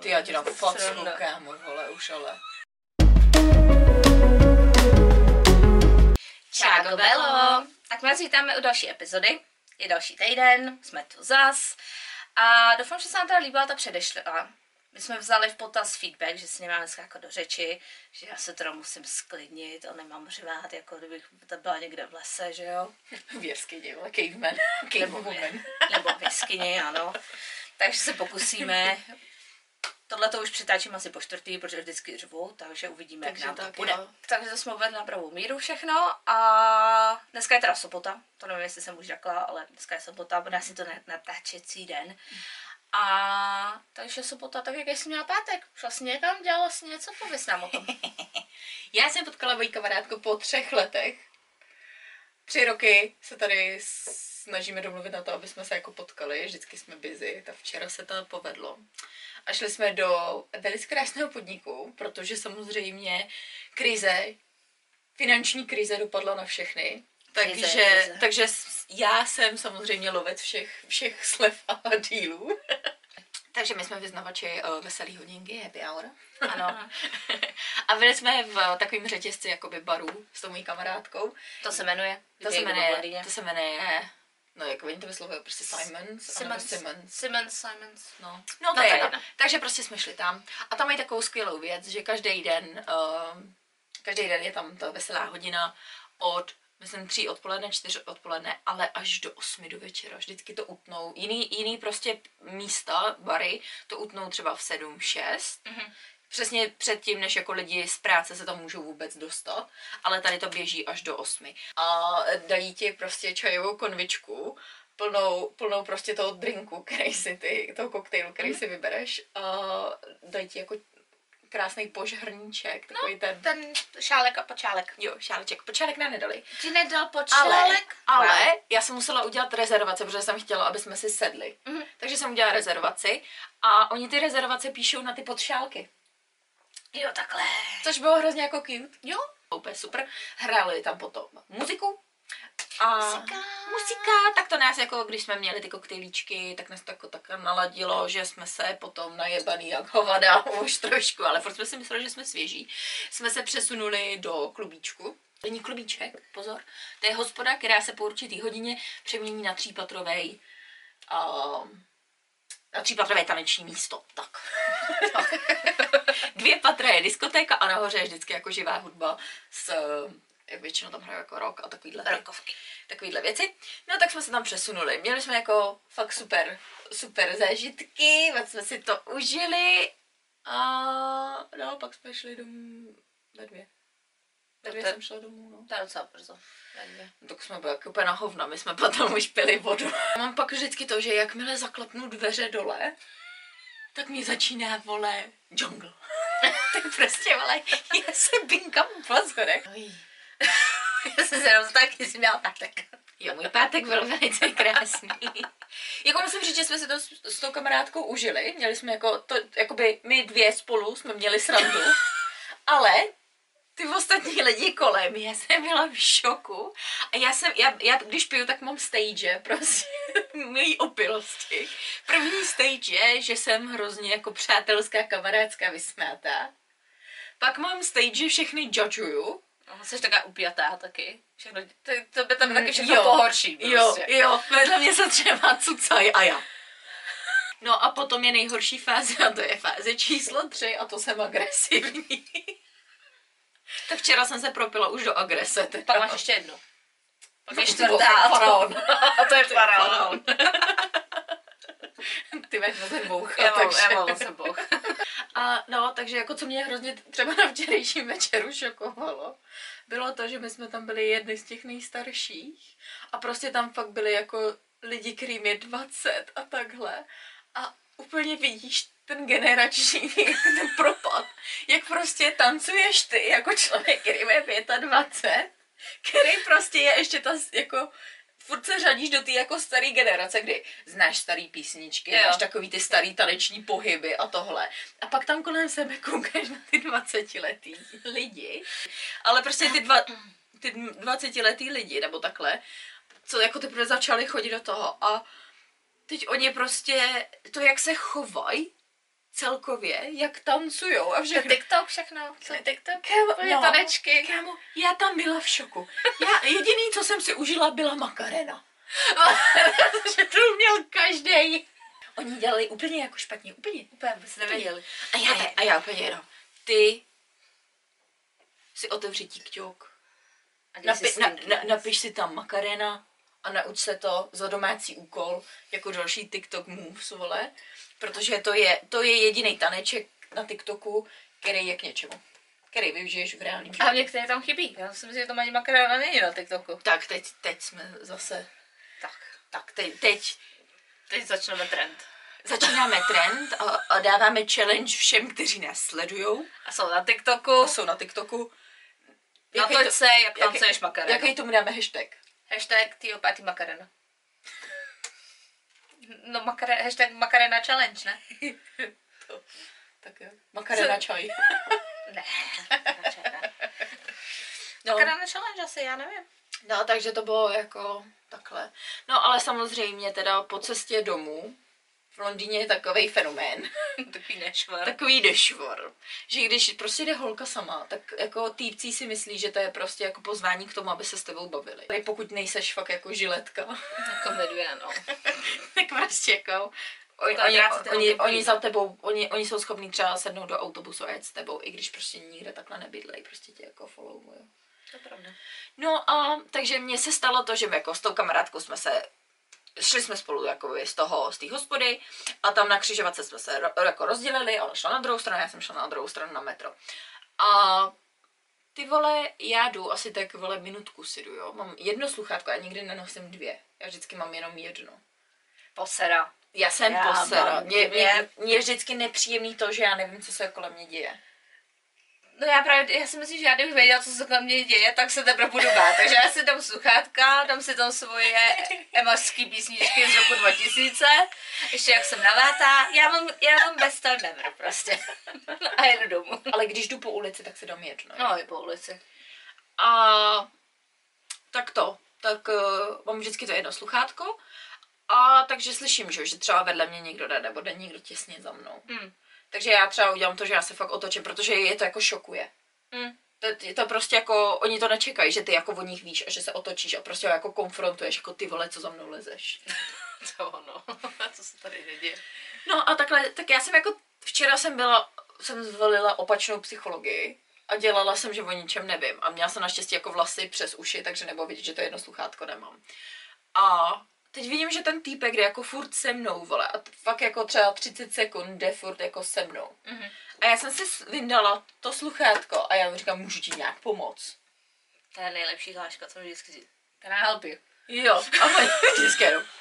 Ty já ti dám facku, kámo, vole, už ale. Čágo Belo! Tak my vás vítáme u další epizody. Je další týden, jsme tu zas. A doufám, že se vám teda líbila ta předešlá. My jsme vzali v potaz feedback, že si nemáme dneska jako do řeči, že já se teda musím sklidnit a nemám řvát, jako kdybych to byla někde v lese, že jo? V jeskyni, caveman. Cave Nebo, nebo v jeskyni, ano. Takže se pokusíme. Tohle to už přetáčím asi po čtvrtý, protože vždycky řvu, takže uvidíme, Takže jak nám to tak, bude. jo. Takže to jsme uvedli na pravou míru všechno a dneska je teda sobota, to nevím, jestli jsem už řekla, ale dneska je sobota, bude asi to na- natáčecí den. A takže sobota, tak jak jsi měla pátek? Šla jsi někam, dělala jsi něco, pověs nám o tom. Já jsem potkala moji kamarádku po třech letech. Tři roky se tady snažíme domluvit na to, aby jsme se jako potkali. Vždycky jsme busy, tak včera se to povedlo. A šli jsme do velice krásného podniku, protože samozřejmě krize, finanční krize dopadla na všechny. Krize, Takže, krize. takže s- já jsem samozřejmě lovec všech, všech slev a dílů. takže my jsme vyznavači uh, veselý hodinky, happy hour. Ano, A byli jsme v takovém řetězci jakoby barů s tou mojí kamarádkou. to se jmenuje. To se jmenuje, to se jmenuje, no jak oni to vyslovují, prostě Simons, Simmons. Simmons. Simmons, Simons. No, no, No, to to je. Takže prostě jsme šli tam a tam mají takovou skvělou věc, že každý den, uh, každý den je tam ta veselá hodina od myslím tři odpoledne, čtyři odpoledne, ale až do osmi do večera. Vždycky to utnou. Jiný, jiný prostě místa, bary, to utnou třeba v sedm, šest. Mhm. Přesně předtím, než jako lidi z práce se tam můžou vůbec dostat, ale tady to běží až do osmi. A dají ti prostě čajovou konvičku, plnou, plnou prostě toho drinku, který si ty, toho koktejlu, který si vybereš. A dají ti jako krásný požhrníček, takový ten... Ten šálek a počálek. Jo, šáleček. Počálek nám nedali. Ti nedal Ale, počálek? ale já jsem musela udělat rezervace, protože jsem chtěla, aby jsme si sedli. Mhm. Takže jsem udělala rezervaci a oni ty rezervace píšou na ty podšálky. Jo, takhle. Což bylo hrozně jako cute. Jo? Úplně super. Hráli tam potom muziku. A Muzika. muzika, tak to nás jako, když jsme měli ty koktejlíčky, tak nás to jako tak naladilo, že jsme se potom najebaný jak hovada už trošku, ale furt jsme si mysleli, že jsme svěží. Jsme se přesunuli do klubíčku. Není klubíček, pozor. To je hospoda, která se po určitý hodině přemění na třípatrovej um, třípatrové taneční místo. Tak. Dvě patra je diskotéka a nahoře je vždycky jako živá hudba s jak většinou tam hrajou jako rock a takovýhle, Rokovky. takovýhle věci. No tak jsme se tam přesunuli. Měli jsme jako fakt super, super zážitky, moc jsme si to užili a no pak jsme šli domů ve dvě. Je- jsem šla domů, no. To je docela brzo. No, Tak jsme byli jako úplně na hovna, my jsme potom už pili vodu. Mám pak vždycky to, že jakmile zaklepnu dveře dole, tak mi začíná, vole, jungle. tak prostě, vole, já se binkám po schodech. Já jsem se jenom taky směla pátek. Jo, můj pátek byl velice krásný. jako musím říct, že jsme si to s, s tou kamarádkou užili. Měli jsme jako, to, jakoby my dvě spolu jsme měli srandu. ale ty ostatní lidi kolem, já jsem byla v šoku. A já jsem, já, já když piju, tak mám stage, prostě, mojí opilosti. První stage je, že jsem hrozně jako přátelská, kamarádská vysmátá. Pak mám stage, že všechny judgeuju. No, jsi taková upjatá taky. Všechno, to, to by tam taky všechno Jo. pohorší. Prostě. Jo, jo, vedle mě se třeba cucaj a já. No a potom je nejhorší fáze a to je fáze číslo tři a to jsem agresivní. Tak včera jsem se propila už do agrese. Teda. Pak máš ještě jednu. Pak je čtvrtá. to- faraon. A to je faraon. Ty máš na ten bouch. Já mám, takže... já mám se boh. A no, takže jako co mě hrozně třeba na včerejším večeru šokovalo, bylo to, že my jsme tam byli jedny z těch nejstarších a prostě tam fakt byli jako lidi, kterým je 20 a takhle a úplně vidíš ten generační ten propad, jak prostě tancuješ ty jako člověk, který je 25, který prostě je ještě ta jako furt se řadíš do té jako staré generace, kdy znáš starý písničky, Jo. máš takový ty starý taneční pohyby a tohle. A pak tam kolem sebe koukáš na ty 20 letý lidi. Ale prostě ty, dva, ty 20 letý lidi, nebo takhle, co jako teprve začali chodit do toho a teď oni prostě, to jak se chovají, celkově, jak tancujou a všechno. TikTok všechno, co TikTok? Kámo, No. tanečky. Kámo, já tam byla v šoku. Já jediný, co jsem si užila, byla makarena. že to měl každý. Oni dělali úplně jako špatně, úplně. Úplně vůbec nevěděli. A já, a já úplně jenom, ty si otevři TikTok, A si napi, s na, na, napiš si tam makarena a nauč se to za domácí úkol, jako další TikTok moves, vole. Protože to je, to je jediný taneček na TikToku, který je k něčemu. Který využiješ v reálném A životě. mě který tam chybí. Já si myslím, že to ani makarona není na TikToku. Tak, teď, teď jsme zase, Tak, tak teď, teď teď začneme trend. začínáme trend a, a dáváme challenge všem, kteří nás sledujou A jsou na TikToku. a jsou na TikToku. Natoč se, jak jaký- tancuješ makarena. Jaký tomu dáme hashtag? Hashtag ty opátý makarena. No, makare, hashtag makarena challenge, ne? To, tak jo. Makarena Co? čaj. Ne. radši ne. No. Makarena challenge asi, já nevím. No, takže to bylo jako takhle. No, ale samozřejmě teda po cestě domů v Londýně je takový fenomén, Takový nešvar. takový dešvor, že když prostě jde holka sama, tak jako týpcí si myslí, že to je prostě jako pozvání k tomu, aby se s tebou bavili. Tady pokud nejseš fakt jako žiletka, Jako medvěd, no. tak prostě jako Oni, oni, oni, oni za tebou, oni, oni jsou schopní třeba sednout do autobusu a jet s tebou, i když prostě nikde takhle nebydlej, prostě tě jako followují. To je pravda. No a takže mně se stalo to, že jako s tou kamarádkou jsme se šli jsme spolu jako z toho, z té hospody a tam na křižovatce jsme se ro, jako rozdělili, ona šla na druhou stranu, já jsem šla na druhou stranu na metro. A ty vole, já jdu asi tak vole minutku si jdu, jo. Mám jedno sluchátko, já nikdy nenosím dvě. Já vždycky mám jenom jedno. Posera. Já jsem Já posera. Mě, dvě. mě, mě, je vždycky nepříjemný to, že já nevím, co se kolem mě děje. No já právě, já si myslím, že já kdybych věděla, co se kolem mě děje, tak se teprve budu bát. Takže já si dám sluchátka, dám si tam svoje emařské písničky z roku 2000, ještě jak jsem navátá. Já mám, já mám best time ever prostě. A jedu domů. Ale když jdu po ulici, tak si dám jedno. No, i po ulici. A tak to, tak uh, mám vždycky to jedno sluchátko a takže slyším, že, že třeba vedle mě někdo jde, nebo jde někdo těsně za mnou. Hmm. Takže já třeba udělám to, že já se fakt otočím, protože je to jako šokuje. Hmm. To, je to prostě jako, oni to nečekají, že ty jako o nich víš a že se otočíš a prostě ho jako konfrontuješ, jako ty vole, co za mnou lezeš. To ono. co se tady neděje. No a takhle, tak já jsem jako, včera jsem byla, jsem zvolila opačnou psychologii a dělala jsem, že o ničem nevím. A měla jsem naštěstí jako vlasy přes uši, takže nebylo vidět, že to jedno sluchátko nemám. A teď vidím, že ten týpek jde jako furt se mnou, vole, a fakt jako třeba 30 sekund jde furt jako se mnou. Mhm. A já jsem si vyndala to sluchátko a já mu říkám, můžu ti nějak pomoct. To je nejlepší hláška, co mi vždycky říct. Can I help you? Jo, a on vždycky jenom.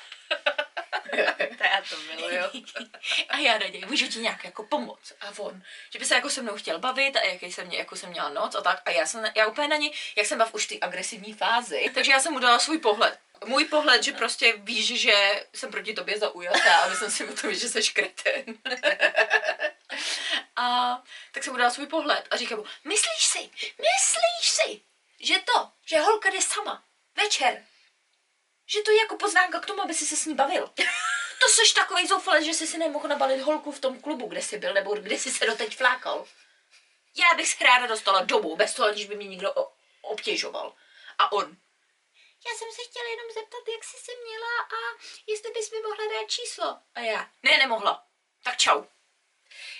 To já to miluju. a já na něj, můžu ti nějak jako pomoct. A on, že by se jako se mnou chtěl bavit a jaký jsem, mě, jako jsem měla noc a tak. A já jsem, já úplně na něj, jak jsem byla v už té agresivní fázi, takže já jsem mu dala svůj pohled. Můj pohled, že prostě víš, že jsem proti tobě zaujatá a myslím si o tom, že jsi kreten. a tak jsem mu dala svůj pohled a říkám mu, myslíš si, myslíš si, že to, že holka jde sama, večer, že to je jako pozvánka k tomu, aby si se s ní bavil. To jsi takový zoufalec, že jsi si nemohl nabalit holku v tom klubu, kde jsi byl, nebo kde jsi se doteď flákal. Já bych se ráda dostala domů, bez toho, když by mě někdo obtěžoval. A on. Já jsem se chtěla jenom zeptat, jak jsi se měla a jestli bys mi mohla dát číslo. A já. Ne, nemohla. Tak čau.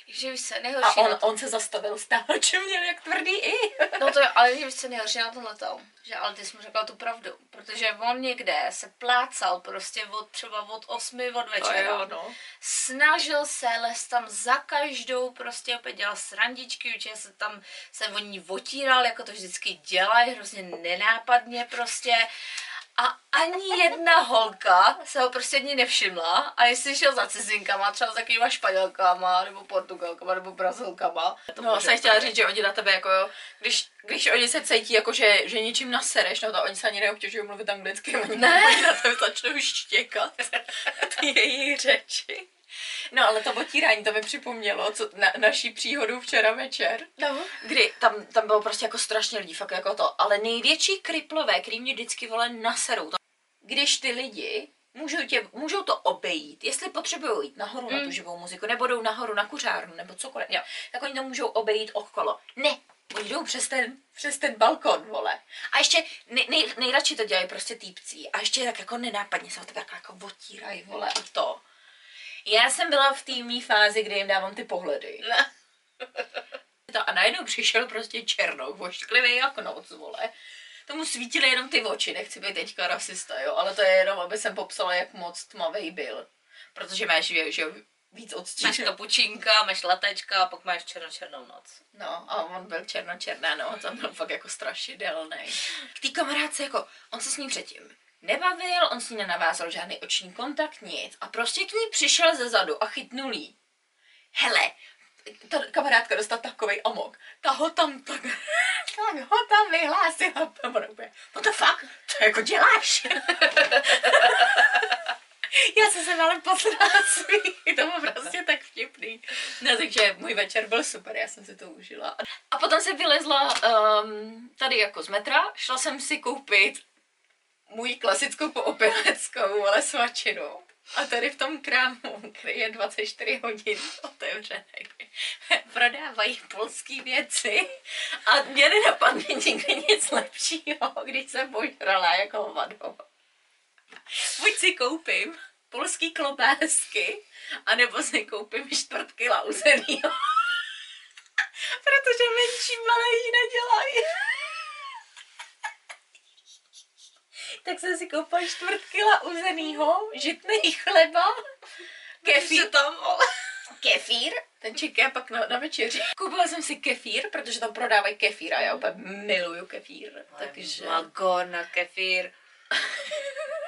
Že se, A on, na to. on se zastavil, stávače měl jak tvrdý i. No to je, ale víš co nejhorší na tohle že ale ty jsi mu řekla tu pravdu, protože on někde se plácal prostě od třeba od 8 od večera. no. snažil se, les tam za každou, prostě opět dělal srandičky, určitě se tam se o ní otíral, jako to vždycky dělají, hrozně nenápadně prostě. A ani jedna holka se ho prostě ani nevšimla a jestli šel za cizinkama, třeba s takovýma španělkama, nebo portugalkama, nebo brazilkama. No, jsem chtěla říct, že oni na tebe jako, jo, když, když oni se cítí jako, že, že něčím nasereš, no to oni se ani neobtěžují mluvit anglicky, oni, Ne. na tebe začnou štěkat ty jejich řeči. No ale to otírání, to mi připomnělo co, na, naší příhodu včera večer, No. kdy tam, tam bylo prostě jako strašně lidí, fakt jako to, ale největší kriplové, který mě vždycky vole naserou, to, když ty lidi můžou, tě, můžou to obejít, jestli potřebují jít nahoru mm. na tu živou muziku, nebo jdou nahoru na kuřárnu, nebo cokoliv, jo, tak oni to můžou obejít okolo. Ne, oni jdou přes ten, přes ten balkon, vole. A ještě nej, nej, nejradši to dělají prostě týpcí. A ještě tak jako nenápadně se o tebe jako, jako otírají, vole, a to. Já jsem byla v té mý fázi, kdy jim dávám ty pohledy. To a najednou přišel prostě černou, vošklivý jak noc, vole. Tomu svítily jenom ty oči, nechci být teďka rasista, jo, ale to je jenom, aby jsem popsala, jak moc tmavý byl. Protože máš, že víc odstín. Máš kapučínka, máš latečka a pak máš černo-černou noc. No a on byl černo-černá noc a byl fakt jako strašidelný. K té kamarádce jako, on se s ní předtím nebavil, on s ní nenavázal žádný oční kontakt, nic. A prostě k ní přišel ze zadu a chytnul jí. Hele, ta kamarádka dostala takový amok. Ta ho tam tak, tak ho tam vyhlásila. What the fuck? To jako děláš? Já jsem se ale posledná svý. To bylo prostě tak vtipný. No, takže můj večer byl super, já jsem si to užila. A potom jsem vylezla um, tady jako z metra, šla jsem si koupit můj klasickou poopereckou, ale svačinu. A tady v tom krámu, který je 24 hodin otevřený, prodávají polský věci a mě nenapadne nikdy nic lepšího, když jsem požrala jako hovado. Buď si koupím polský klobásky, anebo si koupím čtvrt kila uzenýho. Protože menší malé jí nedělají. Tak jsem si koupila čtvrt kila uzenýho, žitný chleba, kefír. tam, Kefír, ten čeká pak na, na večeři. Koupila jsem si kefír, protože tam prodávají kefír a já úplně miluju kefír. Takže... Mago na kefír.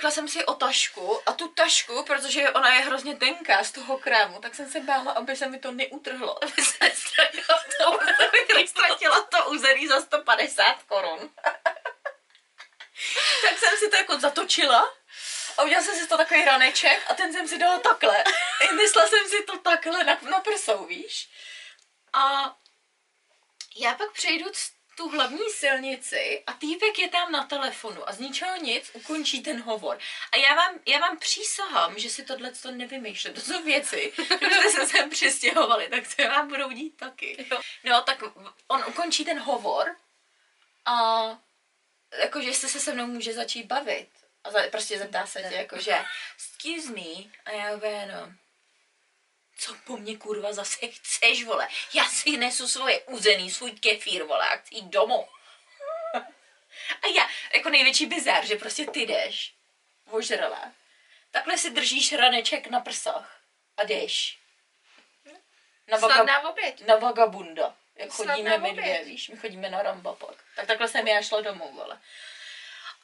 řekla jsem si o tašku a tu tašku, protože ona je hrozně tenká z toho krému, tak jsem se bála, aby se mi to neutrhlo, aby se nestratila to, nestratila to území za 150 korun. tak jsem si to jako zatočila a udělala jsem si to takový raneček a ten jsem si dala takhle. Myslela jsem si to takhle na, na prsou, víš. A já pak přejdu tu hlavní silnici a týpek je tam na telefonu a z ničeho nic ukončí ten hovor. A já vám, já vám přísahám, že si tohle to nevymýšlím. To jsou věci, jste se sem přistěhovali, tak se vám budou dít taky. No, tak on ukončí ten hovor a jakože jste se se mnou může začít bavit. A za, prostě zeptá se tě, jakože, excuse me, a já úplně, no, co po mně kurva zase chceš, vole? Já si nesu svoje uzený, svůj kefír, vole, a chci jít domů. a já, jako největší bizar, že prostě ty jdeš, ožrala, takhle si držíš raneček na prsách a jdeš. Na, vaga, na, na vagabunda. Jak chodíme my dvě, víš, my chodíme na ramba pak. Tak takhle jsem já šla domů, vole.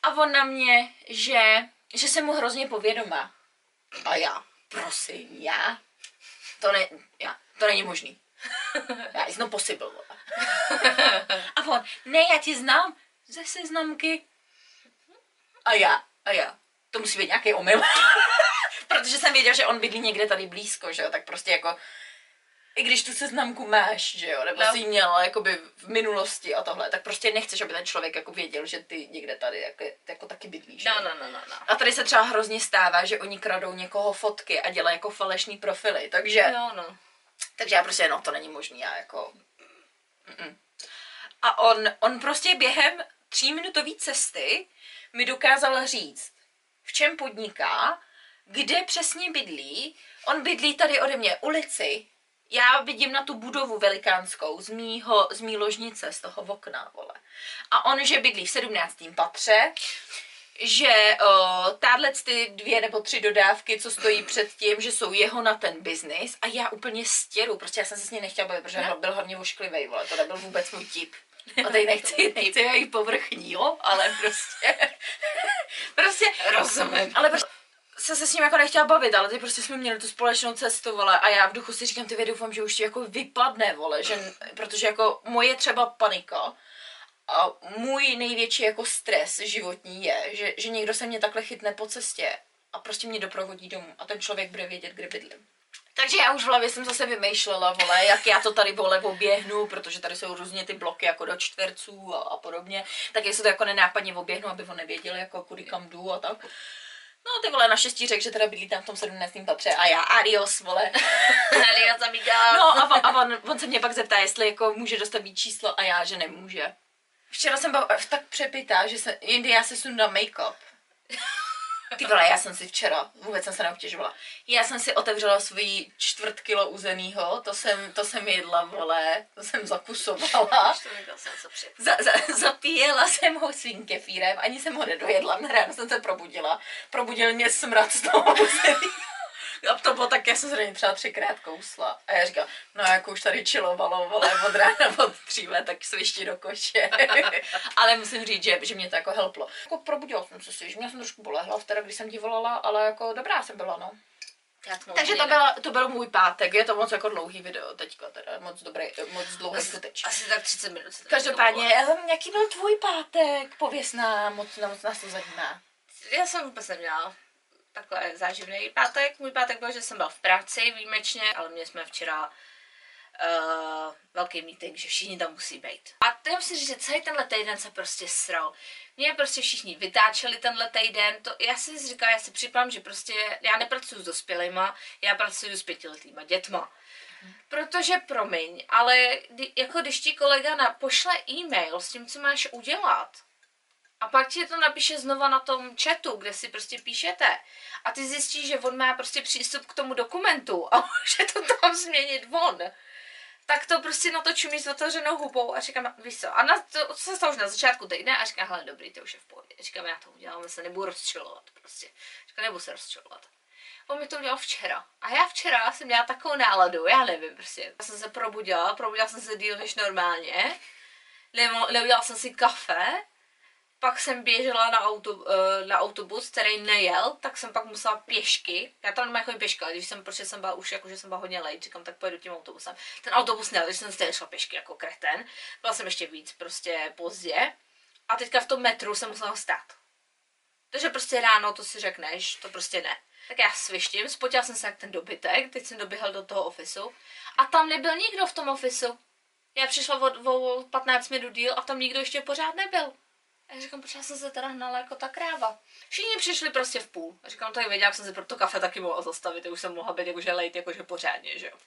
A on na mě, že, že jsem mu hrozně povědomá. A já, prosím, já to, ne, já, to není možný. Já it's not possible. A on, ne, já ti znám ze seznamky. A já, a já. To musí být nějaký omyl. Protože jsem věděl, že on bydlí někde tady blízko, že jo, tak prostě jako i když tu seznamku máš, že jo, nebo no. jsi měla jakoby v minulosti a tohle, tak prostě nechceš, aby ten člověk jako věděl, že ty někde tady jako, jako taky bydlíš. No, no, no, no, no. A tady se třeba hrozně stává, že oni kradou někoho fotky a dělají jako falešní profily, takže... No, no. Takže já prostě, no, to není možný, já jako... Mm-mm. A on, on prostě během tříminutové cesty mi dokázal říct, v čem podniká, kde přesně bydlí. On bydlí tady ode mě ulici, já vidím na tu budovu velikánskou z, mýho, z mý ložnice, z toho okna, vole. A on, že bydlí v 17. patře, že táhle ty dvě nebo tři dodávky, co stojí před tím, že jsou jeho na ten biznis a já úplně stěru, prostě já jsem se s ním nechtěla bavit, protože no. byl hodně ošklivý, vole, to nebyl vůbec můj tip. A tady nechci, nechci jít povrchní, jo, ale prostě, prostě, rozumím, ale prostě, se se s ním jako nechtěla bavit, ale ty prostě jsme měli tu společnou cestu, vole, a já v duchu si říkám, ty doufám, že už ti jako vypadne, vole, že, protože jako moje třeba panika A můj největší jako stres životní je, že, že někdo se mě takhle chytne po cestě a prostě mě doprovodí domů a ten člověk bude vědět, kde bydlím. Takže já už v hlavě jsem zase vymýšlela, vole, jak já to tady vole oběhnu, protože tady jsou různě ty bloky jako do čtverců a, a podobně, tak jestli to jako nenápadně oběhnu, aby on nevěděl, jako kudy kam jdu a tak. No ty vole, naštěstí řekl, že teda bydlí tam v tom 17. patře a já adios, vole. Adios, amiga. No a, a on, on, se mě pak zeptá, jestli jako může dostat víc číslo a já, že nemůže. Včera jsem byla tak přepitá, že se, jindy já se sundám make-up. Ty vole, já jsem si včera, vůbec jsem se neobtěžovala, já jsem si otevřela svůj čtvrt kilo uzenýho, to jsem, to jsem jedla, vole, to jsem zakusovala. Za, za, zapíjela jsem ho svým kefírem, ani jsem ho nedojedla, ráno jsem se probudila. Probudil mě smrad z toho uzený. A to bylo tak, já jsem něj třeba třikrát kousla. A já říkám, no jako už tady čilovalo, vole, od rána od dříve, tak svišti do koše. ale musím říct, že, že mě to jako helplo. Jako probudila jsem se si, že mě jsem trošku bolehla, teda, když jsem ti volala, ale jako dobrá jsem byla, no. Takže to, byla, to byl můj pátek, je to moc jako dlouhý video teďka, teda moc dobrý, moc dlouhý footage. Asi tak 30 minut. Každopádně, um, jaký byl tvůj pátek? Pověs nám, moc, moc nás to zajímá. Já jsem vůbec neměla takhle záživný pátek. Můj pátek byl, že jsem byl v práci výjimečně, ale měli jsme včera uh, velký meeting, že všichni tam musí být. A to já musím říct, že celý tenhle týden se prostě sral. Mě prostě všichni vytáčeli tenhle týden, to, já si říkám, já si připadám, že prostě já nepracuji s dospělýma, já pracuji s pětiletýma dětma. Protože, promiň, ale kdy, jako když ti kolega na, pošle e-mail s tím, co máš udělat, a pak ti to napíše znova na tom chatu, kde si prostě píšete. A ty zjistíš, že on má prostě přístup k tomu dokumentu a může to tam změnit on. Tak to prostě na to čumí s otevřenou hubou a říkám, víš co, a na to, to se stalo už na začátku týdne a říkám, hele, dobrý, to už je v pohodě. Říkám, já to udělám, já se nebudu rozčilovat prostě. Říkám, nebudu se rozčilovat. On mi to udělal včera. A já včera jsem měla takovou náladu, já nevím prostě. Já jsem se probudila, probudila jsem se díl než normálně. Neudělala jsem si kafe, pak jsem běžela na, auto, eh, na autobus, který nejel, tak jsem pak musela pěšky. Já tam nemám chodit pěška, když jsem, protože jsem byla už jako, že jsem byla hodně late, říkám, tak pojedu tím autobusem. Ten autobus nejel, takže jsem stejně šla pěšky jako kreten. Byla jsem ještě víc prostě pozdě. A teďka v tom metru jsem musela stát. Takže prostě ráno to si řekneš, to prostě ne. Tak já svištím, spotila jsem se jak ten dobytek, teď jsem doběhla do toho ofisu a tam nebyl nikdo v tom ofisu. Já přišla o, o 15 minut díl a tam nikdo ještě pořád nebyl. A já říkám, proč já jsem se teda hnala jako ta kráva. Všichni přišli prostě v půl. A říkám, to je věděla, jsem se pro to kafe taky mohla zastavit, už jsem mohla být jakože lejt, jakože pořádně, že jo.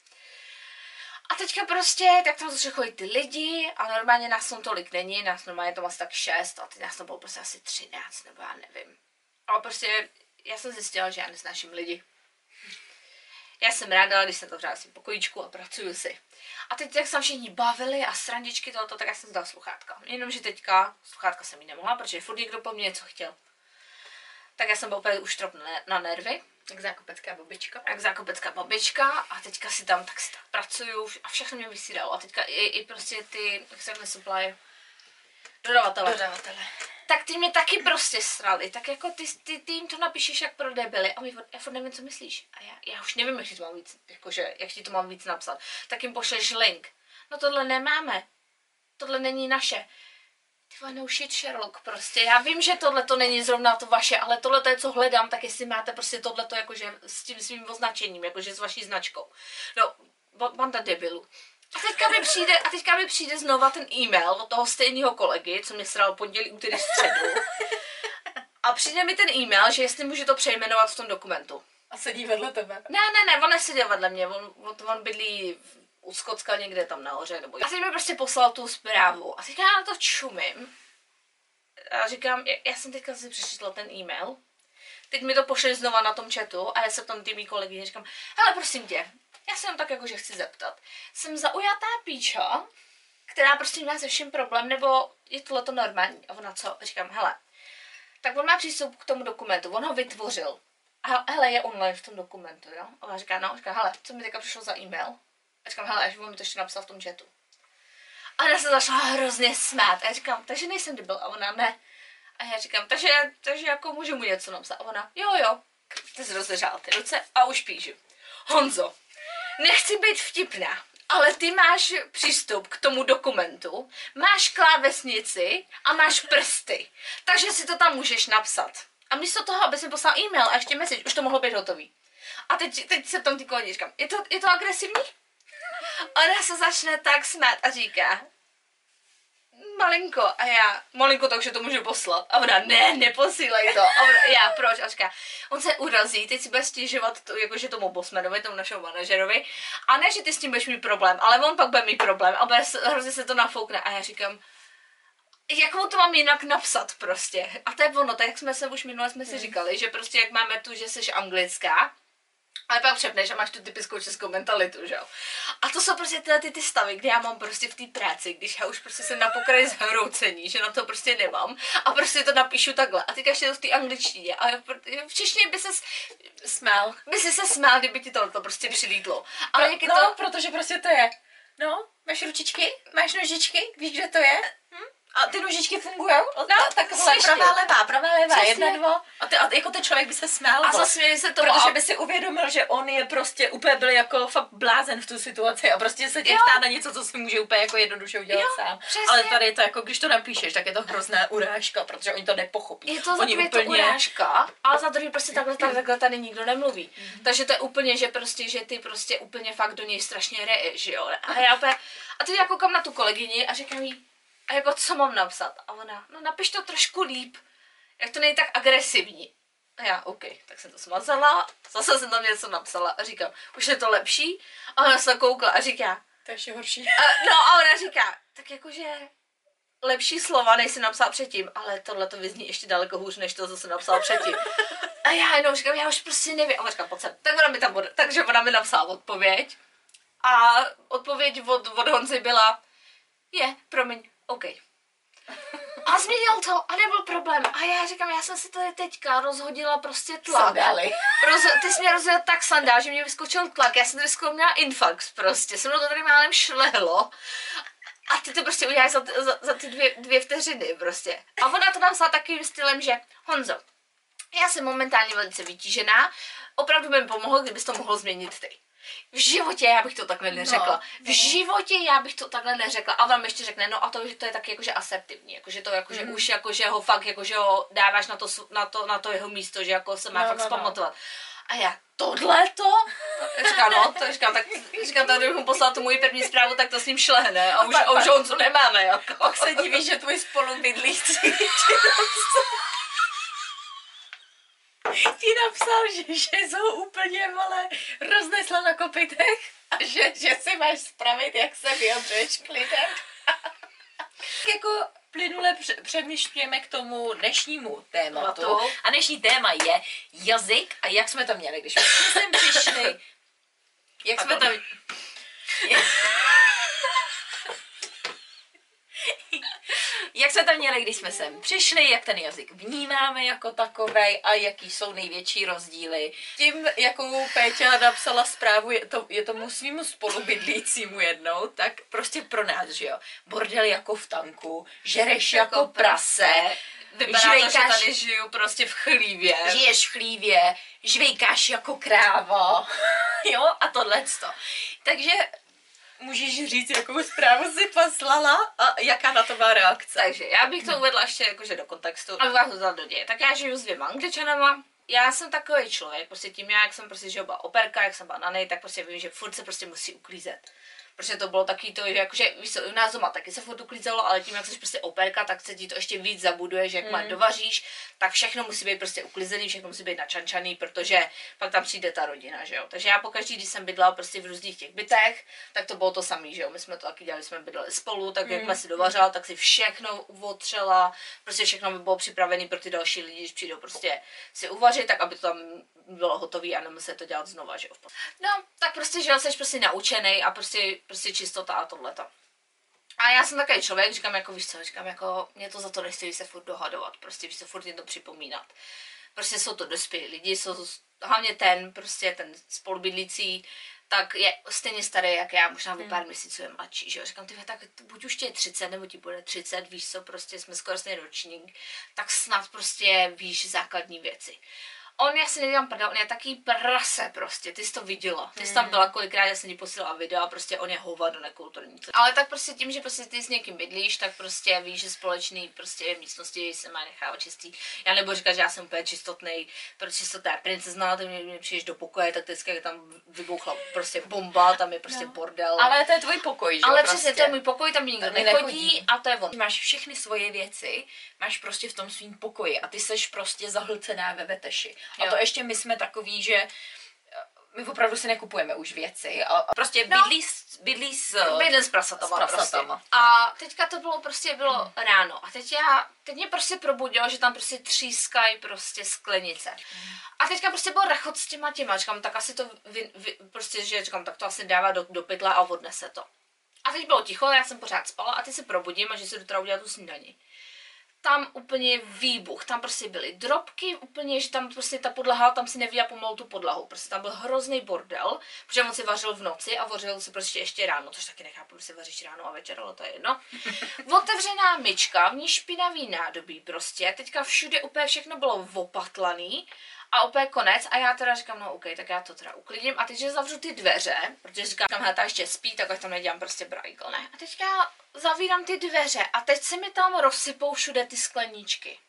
A teďka prostě, tak tam začali chodit ty lidi a normálně nás tam tolik není, nás normálně to asi tak šest a ty nás tam bylo prostě asi třináct, nebo já nevím. Ale prostě já jsem zjistila, že já nesnáším lidi. Já jsem ráda, když jsem to v si pokojíčku a pracuju si. A teď, jak se všichni bavili a srandičky tohoto, tak já jsem dala sluchátka. Jenomže teďka sluchátka jsem jí nemohla, protože furt někdo po mně něco chtěl. Tak já jsem byla úplně už trop na, nervy. Jak zákopecká babička. Jak zákopecká babička a teďka si tam, tak si tam pracuju a všechno mě vysílalo. A teďka i, i prostě ty, jak se jmenuje supply, dodavatele. Dodavatele. Tak ty mě taky prostě srali, tak jako ty, ty, ty jim to napíšeš jak pro debily a my, já furt nevím, co myslíš. A já, já už nevím, jak ti to mám víc, jakože, jak ti to mám víc napsat. Tak jim pošleš link. No tohle nemáme. Tohle není naše. Ty vole, no shit Sherlock, prostě. Já vím, že tohle to není zrovna to vaše, ale tohle to je, co hledám, tak jestli máte prostě tohle to jakože s tím svým označením, jakože s vaší značkou. No, banda debilů. A teďka mi přijde, a teďka mi přijde znova ten e-mail od toho stejného kolegy, co mě sral pondělí, úterý, středu. A přijde mi ten e-mail, že jestli můžu to přejmenovat v tom dokumentu. A sedí vedle tebe. Ne, ne, ne, on neseděl vedle mě, on, on, on bydlí u Skocka někde tam nahoře. Nebo... A teď mi prostě poslal tu zprávu. A teďka já na to čumím. A říkám, já, já jsem teďka si přečetla ten e-mail. Teď mi to pošli znova na tom chatu a já se tam ty mý kolegyně říkám, hele prosím tě, já se jenom tak jakože chci zeptat. Jsem zaujatá píča, která prostě má se vším problém, nebo je tohle to normální? A ona co? Říkám, hele, tak on má přístup k tomu dokumentu, on ho vytvořil. A hele, je online v tom dokumentu, jo? A ona říká, no, říká, hele, co mi teďka přišlo za e-mail? A říkám, hele, až on mi to ještě napsal v tom chatu. A ona se začala hrozně smát. A já říkám, takže nejsem debil. A ona ne. A já říkám, takže, takže jako můžu mu něco napsat. A ona, jo, jo. Ty se rozležala ty ruce a už píšu. Honzo, nechci být vtipná, ale ty máš přístup k tomu dokumentu, máš klávesnici a máš prsty, takže si to tam můžeš napsat. A místo toho, aby si poslal e-mail a ještě message, už to mohlo být hotový. A teď, teď se tam ty kolegyně říkám, je to, je to agresivní? Ona se začne tak smát a říká, malinko. A já, malinko, takže to můžu poslat. A ona, ne, neposílej to. A ona, já, proč? A říká, on se urazí, teď si bude stěžovat to, jakože tomu bosmanovi, tomu našemu manažerovi. A ne, že ty s tím budeš mít problém, ale on pak bude mít problém a bude, se- hrozně se to nafoukne. A já říkám, jak mu to mám jinak napsat prostě. A to je ono, tak jak jsme se už minule jsme si říkali, že prostě jak máme tu, že jsi anglická, ale pak přepneš a máš tu typickou českou mentalitu, že jo. A to jsou prostě tyhle ty, ty stavy, kde já mám prostě v té práci, když já už prostě jsem na pokraji zhroucení, že na to prostě nemám a prostě to napíšu takhle. A teďka ještě to v té angličtině. A v- češtině by se Smál. by si se smál, kdyby ti to, to prostě přilídlo. Ale jak je no, to... protože prostě to je. No, máš ručičky, máš nožičky, víš, kde to je? Hm? A ty nožičky fungují? No, takhle slyším. pravá, levá, pravá, levá, Přesně. jedna, dva. A, ty, a jako ten člověk by se smál. A zasměje se tomu. Protože a- by si uvědomil, že on je prostě úplně byl jako fakt blázen v tu situaci a prostě se tě ptá na něco, co si může úplně jako jednoduše udělat Jo, sám. přesně. Ale tady je to jako, když to napíšeš, tak je to hrozná urážka, protože oni to nepochopí. Je to za oni prvé to urážka, ale za druhý prostě takhle, takhle, takhle tady nikdo nemluví. Takže to je úplně, že prostě, že ty prostě úplně fakt do něj strašně reješ, jo. A já úplně, a teď já koukám na tu kolegyni a říkám jí, a jako co mám napsat? A ona, no napiš to trošku líp, jak to není tak agresivní. A já, OK, tak jsem to smazala, zase jsem tam něco napsala a říkám, už je to lepší? A ona se koukla a říká, To je ještě horší. a, no a ona říká, tak jakože lepší slova, než jsem napsala předtím, ale tohle to vyzní ještě daleko hůř, než to, co jsem napsala předtím. A já jenom říkám, já už prostě nevím. A ona říká, pojď sem. Tak ona mi tam, bude- takže ona mi napsala odpověď. A odpověď od, od Honzy byla, je, promiň, OK. A změnil to a nebyl problém. A já říkám, já jsem si tady teďka rozhodila prostě tlak. Sandály. Roz, ty jsi mě rozhodil tak sandál, že mě vyskočil tlak. Já jsem tady skoro měla infarkt prostě. Se mnou to tady málem šlehlo. A ty to prostě uděláš za, za, za ty dvě, dvě vteřiny prostě. A ona to napsala takovým stylem, že Honzo, já jsem momentálně velice vytížená, opravdu by mi pomohlo, kdybys to mohl změnit ty. V životě já bych to takhle neřekla. no. V životě já bych to takhle neřekla. A mi ještě řekne, no a to, že to je taky jakože asertivní, jakože to jakože Mhm. už jakože ho fakt jakože ho dáváš na to, na to, na to jeho místo, že jako se má No, fakt no, no. zpamatovat. A já, tohle to? Říká, no, to říkám, tak říkám, tak mu poslal tu moji první zprávu, tak to s ním šlehne a už, a už pak- Honzu nemáme, jako. Pak se divíš, že tvůj spolubydlící ti napsal, že, že jsou úplně malé roznesla na kopitech a že, že si máš spravit, jak se vyjadřuješ k lidem. jako plynule pře- přemýšlíme k tomu dnešnímu tématu. A dnešní téma je jazyk a jak jsme to měli, když jsme sem přišli. Jak jsme tam... jak jsme tam měli, když jsme sem přišli, jak ten jazyk vnímáme jako takovej a jaký jsou největší rozdíly. Tím, jakou Péťa napsala zprávu, je, to, je tomu svýmu spolubydlícímu jednou, tak prostě pro nás, že jo, bordel jako v tanku, žereš jako, prase, Vypadá to, že tady žiju prostě v chlívě. žiješ v chlívě, žvejkáš jako kráva, jo, a tohle Takže můžeš říct, jakou zprávu si poslala a jaká na to má reakce. Takže já bych to uvedla ještě jakože do kontextu, aby vás vzal do děje. Tak já žiju s dvěma angličanama, já jsem takový člověk, prostě tím já, jak jsem prostě že byla operka, jak jsem byla na nej, tak prostě vím, že furt se prostě musí uklízet. Prostě to bylo taky to, že jakože, víš co, u nás doma taky se furt uklízelo, ale tím, jak jsi prostě operka, tak se ti to ještě víc zabuduje, že jak mm. dovaříš, tak všechno musí být prostě uklizený, všechno musí být načančaný, protože pak tam přijde ta rodina, že jo. Takže já pokaždý, když jsem bydlela prostě v různých těch bytech, tak to bylo to samé, že jo. My jsme to taky dělali, jsme bydleli spolu, tak jak si dovařila, tak si všechno otřela, prostě všechno by bylo připravené pro ty další lidi, když přijdou prostě si uvařit, tak aby to tam bylo hotové a nemusí to dělat znova, že jo. No, tak prostě, že jo, jsi prostě naučený a prostě, prostě čistota a tohleto. A já jsem takový člověk, říkám jako, víš co, říkám jako, mě to za to nestojí se furt dohadovat, prostě víš co, furt je to připomínat. Prostě jsou to dospělí lidi, jsou to, hlavně ten, prostě ten spolubydlící, tak je stejně starý, jak já, možná o pár měsíců je mladší, že jo. Říkám, ty tak buď už tě je 30, nebo ti bude 30, víš co, prostě jsme skoro stejný ročník, tak snad prostě víš základní věci. On, já si nedělám prdel, on je taký prase prostě, ty jsi to viděla. Ty jsi tam byla kolikrát, já jsem ti posílala video a prostě on je hovado nekulturní. Ale tak prostě tím, že prostě ty s někým bydlíš, tak prostě víš, že společný prostě místnosti se má nechávat čistý. Já nebudu říkat, že já jsem úplně čistotný, protože čistota je princezna, ty mě, mě přijdeš do pokoje, tak vždycky je tam vybuchla prostě bomba, tam je prostě No. bordel. Ale to je tvůj pokoj, že jo, Ale prostě. přesně, to je můj pokoj, tam nikdo Tam nechodí, nechodí. a to je on. Máš všechny svoje věci, máš prostě v tom svým pokoji a ty seš prostě zahlcená ve veteši. A to ještě my jsme takový, že eh, my opravdu si nekupujeme už věci a a prostě No. bydlí, s- bydlí s... Bydlím s prasatama, S prasatama. Prostě. A teďka to bylo prostě bylo ráno. A teď já, teď mě prostě probudilo, že tam prostě třískají prostě sklenice. A teďka prostě byl rachot s těma těma. Říkám, tak asi to vy, vy, prostě, že říkám, tak to asi dává do, do pytle a odnese to. A teď bylo ticho, já jsem pořád spala a teď se probudím a že si jdu teda udělat tu snídani. Tam úplně výbuch, tam prostě byly drobky, úplně, že tam prostě ta podlaha, tam si nevěděla pomalu tu podlahu, prostě tam byl hrozný bordel, protože on si vařil v noci a vařil si prostě ještě ráno, což taky nechápu, že si vaříš ráno a večer, ale to je jedno. Otevřená myčka, v ní špinavý nádobí prostě, teďka všude úplně všechno bylo opatlaný a úplně konec a já teda říkám, no OK, tak já to teda uklidím a teď, že zavřu ty dveře, protože říkám, hele, ta ještě spí, tak ať tam nedělám prostě brajkl, ne? A teďka zavírám ty dveře a teď se mi tam rozsypou všude ty skleničky.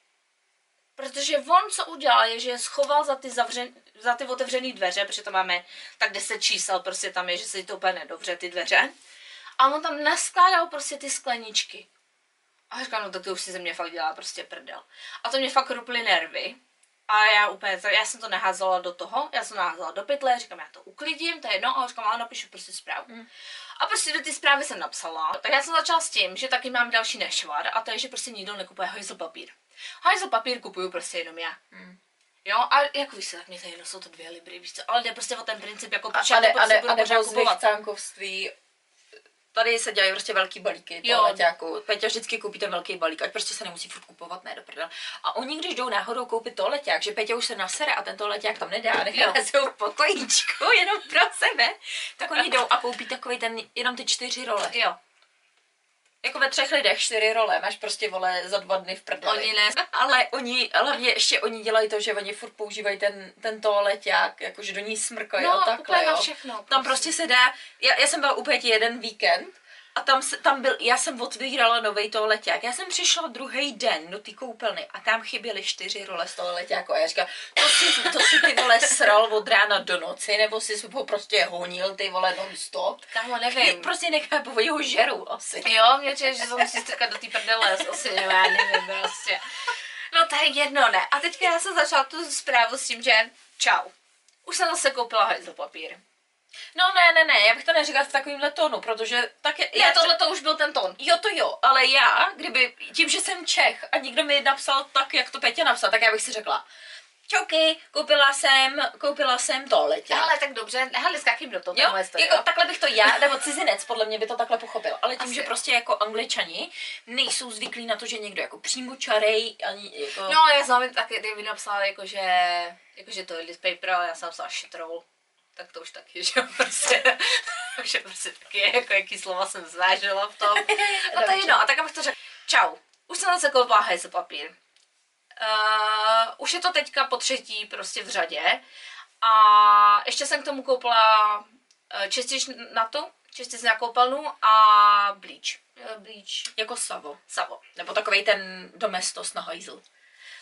Protože on, co udělal, je, že je schoval za ty, zavřen, za ty otevřené dveře, protože tam máme tak 10 čísel, prostě tam je, že se to úplně nedobře, ty dveře. A on tam naskládal prostě ty skleničky. A říkám, no tak to už si ze mě fakt dělá prostě prdel. A to mě fakt ruply nervy. A já úplně, já jsem to neházela do toho, já jsem to neházela do pytle, říkám, já to uklidím, to je jedno, a říkám, ale napíšu prostě zprávu. Mm. A prostě do ty zprávy jsem napsala. Tak já jsem začala s tím, že taky mám další nešvar a to je, že prostě nikdo nekupuje hajzl papír. Hajzl papír kupuju prostě jenom já. Mm. Jo, a jako víš tak mě to je jedno, jsou to dvě libry, víš co, ale jde prostě o ten princip, jako A, proč já a, to ne, a, prostě ne, budu a pořád nebo z kupovat. Tady se dělají prostě velký balíky Jo. toaleťáku. Peťa vždycky koupí ten velký balík, ať prostě se nemusí furt kupovat, ne do prdele. A oni, když jdou náhodou koupit toaleťák, že Peťa už se nasere a ten toaleťák tam nedá, a nechá Jo. si ho v pokojíčku jenom pro sebe, tak oni jdou a koupí takový ten, jenom ty čtyři role. Jo, Jako ve třech lidech čtyři role, máš prostě vole za dva dny v prdeli. oni ne, Ale oni, hlavně ještě oni dělají to, že oni furt používají ten, ten toaleťák, jakože do ní smrkají no, a takhle, jo. všechno. Tam prostě se dá, já, já jsem byla úplně jeden víkend a tam, se, tam byl, já jsem otvírala nový toaleťák. Já jsem přišla druhý den do té koupelny a tam chyběly čtyři role z toaleťáku. A já říkám, to si, to si ty vole sral od rána do noci, nebo si ho prostě honil ty vole non stop. Kámo, nevím. Prostě nechápu, oni ho žerou asi. Jo, mě přijde, že to musí strkat do té prdele, asi, nebo já nevím, prostě. No to je jedno, ne. A teďka já jsem začala tu zprávu s tím, že čau. Už jsem zase koupila hajzl papír. No ne, ne, ne, já bych to neříkala v takovýmhle tónu, protože tak je, Já tohle to už byl ten tón. Jo, to jo, ale já, kdyby, tím, že jsem Čech a někdo mi napsal tak, jak to Petě napsal, tak já bych si řekla, čauky, koupila jsem, koupila jsem to letě. Ale tak dobře, hele, skákým do toho, Jo, moje story, jako jo. takhle bych to já, nebo cizinec, podle mě by to takhle pochopil. Ale tím, Asi. že prostě jako angličani nejsou zvyklí na to, že někdo jako přímo čarej, ani jako... No, já jsem taky, kdyby napsala, jakože, jakože to je paper, ale já jsem napsala shitroll. Tak to už taky, že jo, prostě, že prostě taky, jako jaký slova jsem zvážila v tom. No to je jedno, a tak abych to řekla, čau, už jsem zase koupila hajzl papír. Uh, už je to teďka po třetí prostě v řadě. A ještě jsem k tomu koupila uh, čistič na to, čistič na koupelnu a bleach. Uh, bleach, Jako savo. savo. Nebo takový ten domestos na hajzl.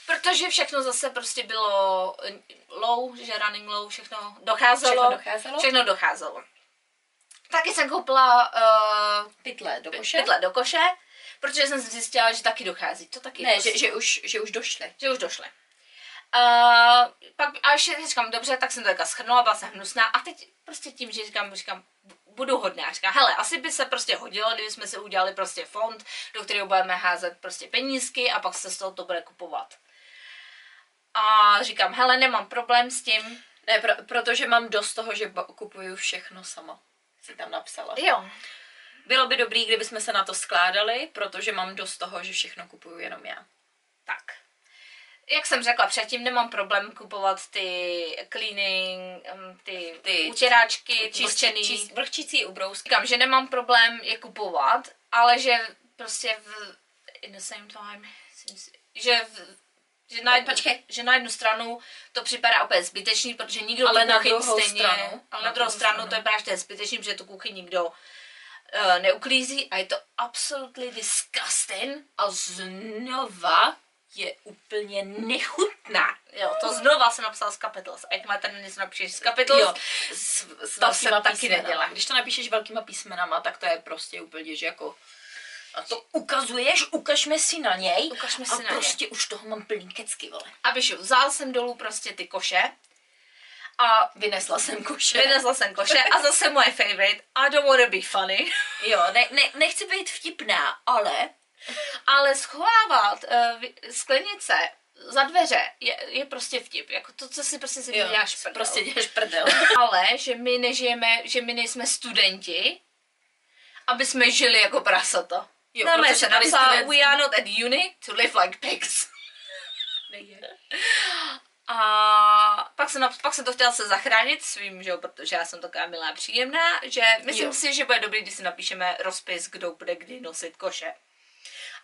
Protože všechno zase prostě bylo eh, low, že running low, všechno docházelo. Všechno docházelo? Všechno docházelo. Taky jsem koupila uh, Pytle do koše? pytle do koše, protože jsem zjistila, že taky dochází. To taky Ne, prostě, že, že, už, že už došly. že už došly. Uh, pak, a ještě říkám, dobře, tak jsem to taká schrnula, byla jsem hnusná a teď prostě tím, že říkám, říkám, budu hodná. Říkám, hele, asi by se prostě hodilo, kdyby jsme si udělali prostě fond, do kterého budeme házet prostě penízky a pak se z toho to bude kupovat. A říkám, hele, nemám problém s tím. Ne, pro, protože mám dost toho, že kupuju všechno sama. Si tam napsala. Jo, Bylo by dobrý, kdyby jsme se na to skládali, protože mám dost toho, že všechno kupuju jenom já. tak. Jak jsem řekla předtím, nemám problém kupovat ty cleaning, um, ty, ty utěráčky, čištěný. Čist, vlhčící ubrousky. Říkám, že nemám problém je kupovat, ale že prostě v, in the same time, že v, Že na, jednu, Počkej. že na jednu stranu to připadá úplně zbytečný, protože nikdo Ale tu na kuchyň druhou stejně, stranu- ale na na druhou druhou stranu stranu. to je právě že to je zbytečný, protože tu kuchyň nikdo uh, neuklízí a je to absolutely disgusting. A znova je úplně nechutná. Jo, to znova jsem napsala z Capitals. A jak máte tady něco napíšeš z Capitals, Jo, s, s To se taky nedělá. Když to napíšeš velkýma písmenama, tak to je prostě úplně, že jako a to ukazuješ, ukažme si na něj Ukažme a si na prostě už toho mám plný kecky, vole. a víš, vzal jsem dolů prostě ty koše A vynesla jsem koše. Vynesla jsem koše a zase moje favorite. I don't want to be funny. Jo, ne, ne, nechci být vtipná, ale Ale schovávat uh, sklenice za dveře je, je prostě vtip. Jako to, co si prostě si jo, děláš prdel. prostě děláš prdel. Ale, že my nežijeme, že my nejsme studenti, aby jsme žili jako prasata. Jo, no, protože se tady napsala, student- we are not at uni to live like pigs. A pak jsem, pak jsem to chtěla se zachránit svým, že jo, protože já jsem taková milá příjemná, že myslím Jo. si, že bude dobrý, když si napíšeme rozpis, kdo bude kdy nosit koše.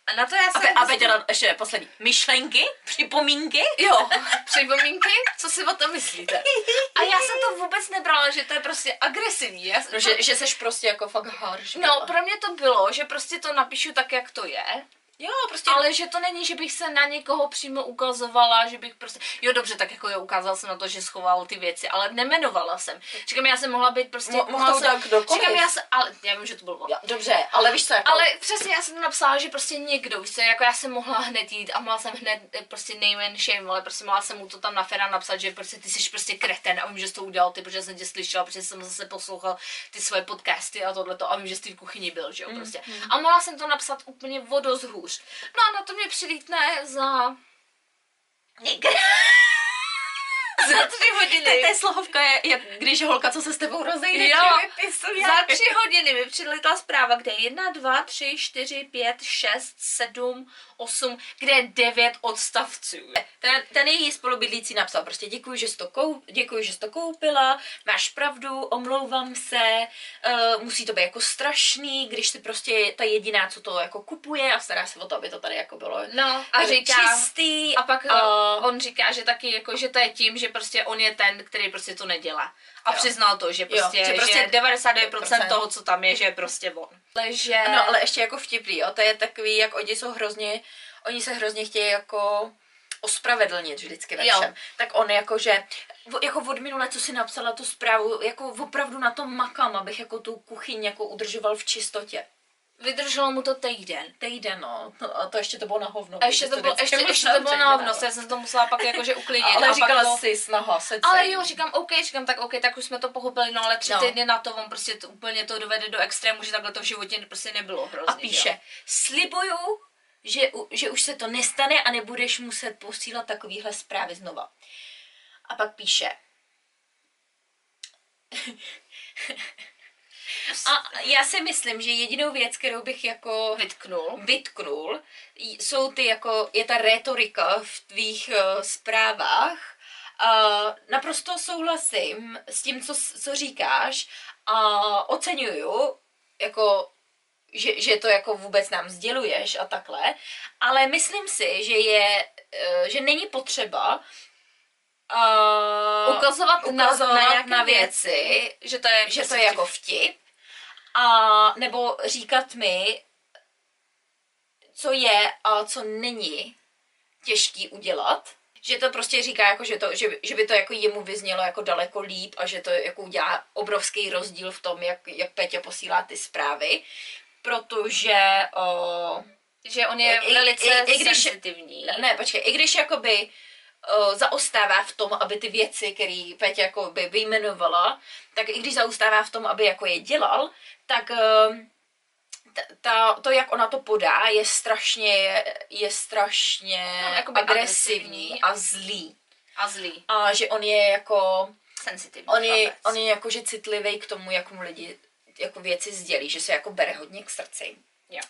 A na to já jsem... a Peťa, ještě poslední. Myšlenky, připomínky. Jo, připomínky, co si o tom myslíte? A já jsem to vůbec nebrala, že to je prostě agresivní. Já, No, že, že seš prostě jako fakt harš. no, pro mě to bylo, že prostě to napíšu tak, jak to je, Jo, prostě. ale že to není, že bych se na někoho přímo ukazovala, že bych prostě, jo dobře, tak jako jo, ukázal jsem na to, že schoval ty věci, ale nemenovala jsem. Říkám, já jsem mohla být prostě, Mo- mohl mohla jsem, udělat kdokoliv. Říkám, já jsem, ale já vím, že to bylo. Jo, dobře, ale víš co, jako, Ale přesně já jsem napsala, že prostě někdo, víš co, jako já jsem mohla hned jít a mohla jsem hned eh, prostě name and shame, ale prostě mohla jsem mu to tam na Fera napsat, že prostě ty jsi prostě kreten a vím, že jsi to udělal ty, protože jsem tě slyšela, protože jsem zase poslouchal ty svoje podcasty a tohleto a vím, že jsi v kuchyni byl, že jo, prostě. A mohla jsem to napsat úplně vodost hůř. No a na to mě přilítne za... za tři to, to hodiny. je slohovka, je, jak když holka, co se s tebou rozejde, Jo. Za tři hodiny mi přilitla zpráva, kde je 1, 2, 3, 4, 5, 6, 7, 8, kde je 9 odstavců. Ten, ten její spolubydlící napsal prostě děkuji, že jsi to, koup, děkuji, že jsi to koupila, máš pravdu, omlouvám se, uh, musí to být jako strašný, když ty prostě ta jediná, co to jako kupuje a stará se o to, aby to tady jako bylo No a říká, čistý. a pak a- on říká, že taky jako, že to je tím, že prostě on je ten, který prostě to nedělá. A Jo. přiznal to, že prostě, že že prostě prostě 99% procent. toho, co tam je, že je prostě on. Ale že... No, ale ještě jako vtipný, jo, to je takový, jak oni jsou hrozně, oni se hrozně chtějí jako ospravedlnit vždycky ve Jo. všem. Tak on jako, že vo- jako od minule, co si napsala tu zprávu, jako opravdu na tom makám, abych jako tu kuchyň jako udržoval v čistotě. Vydrželo mu to týden. Týden, no. no. A to ještě to bylo na hovno. A ještě to bylo, ještě, ještě to bylo na hovno, já jsem to musela pak jakože uklidnit. Ale a říkala to... si snaha, se Ale jo, říkám OK, říkám tak OK, tak už jsme to pochopili, no ale tři No. týdny na to on prostě to, úplně to dovede do extrému, že takhle to v životě prostě nebylo hrozně. A píše, slibuju, že, u- že už se to nestane a nebudeš muset posílat takovýhle zprávy znova. A pak píše. A já si myslím, že jedinou věc, kterou bych jako. Vytknul. vytknul, jsou ty jako, je ta retorika v tvých uh, zprávách. Uh, naprosto souhlasím s tím, co, co říkáš a oceňuju, jako, že, že to jako vůbec nám sděluješ a takhle, ale myslím si, že je, uh, že není potřeba uh, Ukazovat, ukazovat na, na, na věci, věci, že to je, že to je jako vtip, a nebo říkat mi, co je a co není těžký udělat. Že to prostě říká, jako, že, to, že, by- že by to jako jemu vyznělo jako daleko líp a že to jako udělá obrovský rozdíl v tom, jak, jak Peťa posílá ty zprávy. Protože o, že on je I- i- velice i- i když- sensitivní. ne, počkej, i když jakoby uh, zaostává v tom, aby ty věci, které Peťa jakoby vyjmenovala, tak i když zaostává v tom, aby jako je dělal, tak uh, ta, to, jak ona to podá, je strašně, je strašně No, agresivní agresivní. a zlý. A zlý. A že on je jako, Sensitivní. on je, chlapec. on je jakože citlivý k tomu, jak mu lidi jako věci sdělí, že se jako bere hodně k srdci. Jo.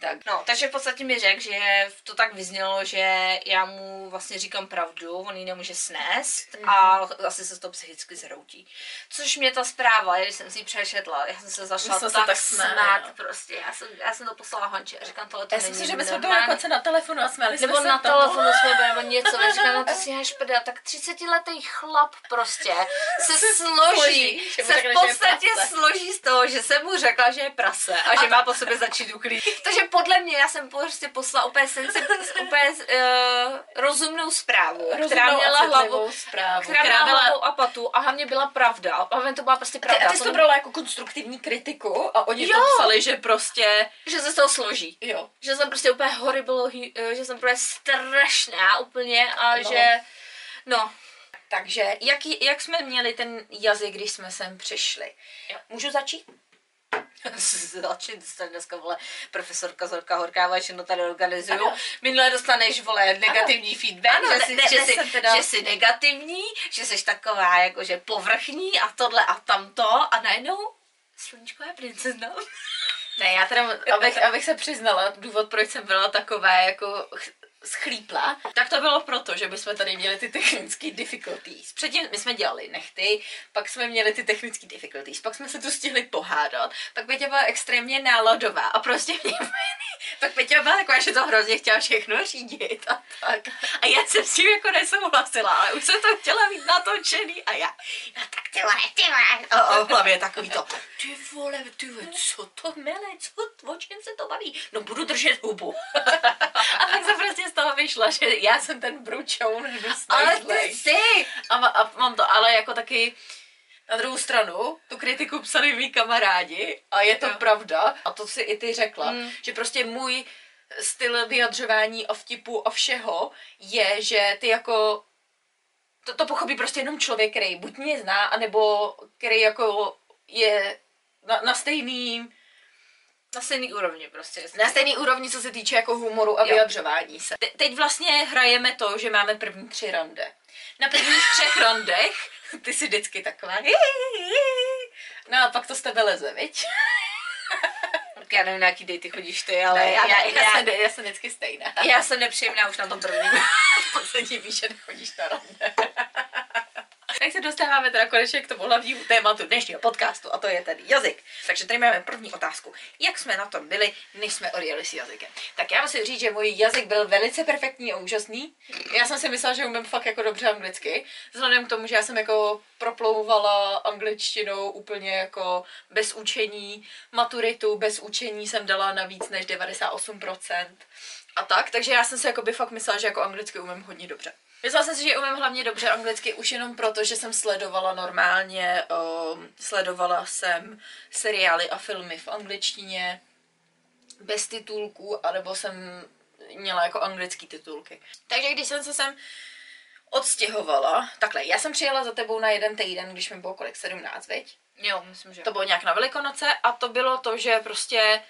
Tak. No, takže v podstatě mi řekl, že to tak vyznělo, že já mu vlastně říkám pravdu, on ji nemůže snést a asi se to psychicky zhroutí. Což mě ta zpráva, když jsem si ji přečetla, já jsem se zašla jsme se tak, tak smát, no. prostě, já jsem, já jsem to poslala Honče a říkám, tohle to Já si není myslím, že byli normální. dokonce na telefonu a smáli Nebo na tomu. telefonu jsme byli, nebo něco, a říkám, no to si máš prdel, tak 30-letý chlap prostě se složí, se v podstatě složí z toho, že jsem mu řekla, že je prase a že má po sobě začít uklidit. Takže podle mě já jsem prostě poslala úplně, sensi, úplně uh, rozumnou zprávu, která Rozumnou měla a citlivou hlavu, zprávu, která, která měla hlavu a patu a hlavně byla pravda. A hlavně to byla prostě Ty, pravda. a ty jsi to brala jako konstruktivní kritiku a oni Jo. to psali, že prostě, že se z toho složí. jo, Že jsem prostě úplně horrible, eh, že jsem prostě strašná úplně a No. že, no, takže jak, jak jsme měli ten jazyk, když jsme sem přišli? Jo. Můžu začít? Začít dostane dneska, vole, profesorka Zorka Horkáva, že no tady organizuju. Ano. Minule dostaneš, vole, negativní feedback, Ano, že, jsi, ne- že, ne jsi, teda- že jsi negativní, že jsi taková jakože povrchní a tohle a tamto a najednou sluníčko je princezna. Ne, já teda, abych, abych se přiznala, důvod, proč jsem byla taková jako schlípla, tak to bylo proto, že bychom tady měli ty technické difficulties. Předtím my jsme dělali nechty, pak jsme měli ty technické difficulties, pak jsme se tu stihli pohádat, pak Peťa byla extrémně náladová a prostě mě pak Peťa byla taková, že to hrozně chtěla všechno řídit a tak. A já jsem s tím jako nesouhlasila, ale už jsem to chtěla mít natočený a já, já tak ty vole, ty vole. A, a v hlavě takový to, ty vole, ty vole, co to mele, co, o čem se to baví? No budu držet hubu. a tak se prostě toho vyšlo, že já jsem ten bručoun Ale ty jsi! A, a mám to, ale jako taky na druhou stranu, tu kritiku psali mý kamarádi a je to Jo. pravda. A to si i ty řekla, Mm. že prostě můj styl vyjadřování a vtipu a všeho je, že ty jako to, to pochopí prostě jenom člověk, který buď mě zná, anebo který jako je na, na stejný Na stejný úrovni prostě. na stejný úrovni, co se týče jako humoru a Jo. vyjadřování se. Te- teď vlastně hrajeme to, že máme první tři rande. Na prvních třech randech ty jsi vždycky taková No a pak to z tebe leze, viď? Já nevím, na jaký dej ty chodíš ty, ale Ne, já, já, já, já, jsem, já jsem vždycky stejná. já jsem nepříjemná už na tom prvním. To se diví, že nechodíš na rande. Tak se dostáváme teda konečně k tomu hlavnímu tématu dnešního podcastu a to je tedy jazyk. Takže tady máme první otázku. Jak jsme na tom byli, než jsme odjeli s jazykem? Tak já musím říct, že můj jazyk byl velice perfektní a úžasný. Já jsem si myslela, že umím fakt jako dobře anglicky. Vzhledem k tomu, že já jsem jako proplouvala angličtinou úplně jako bez učení. Maturitu bez učení jsem dala na víc než 98% a tak, takže já jsem si jako by fakt myslela, že jako anglicky umím hodně dobře. Myslela jsem si, že umím hlavně dobře anglicky už jenom proto, že jsem sledovala normálně, um, sledovala jsem seriály a filmy v angličtině bez titulků, anebo jsem měla jako anglický titulky. Takže když jsem se sem odstěhovala, takhle, já jsem přijela za tebou na jeden týden, když mi bylo kolik, 17, veď? Jo, myslím, že To bylo nějak na Velikonoce a to bylo to, že prostě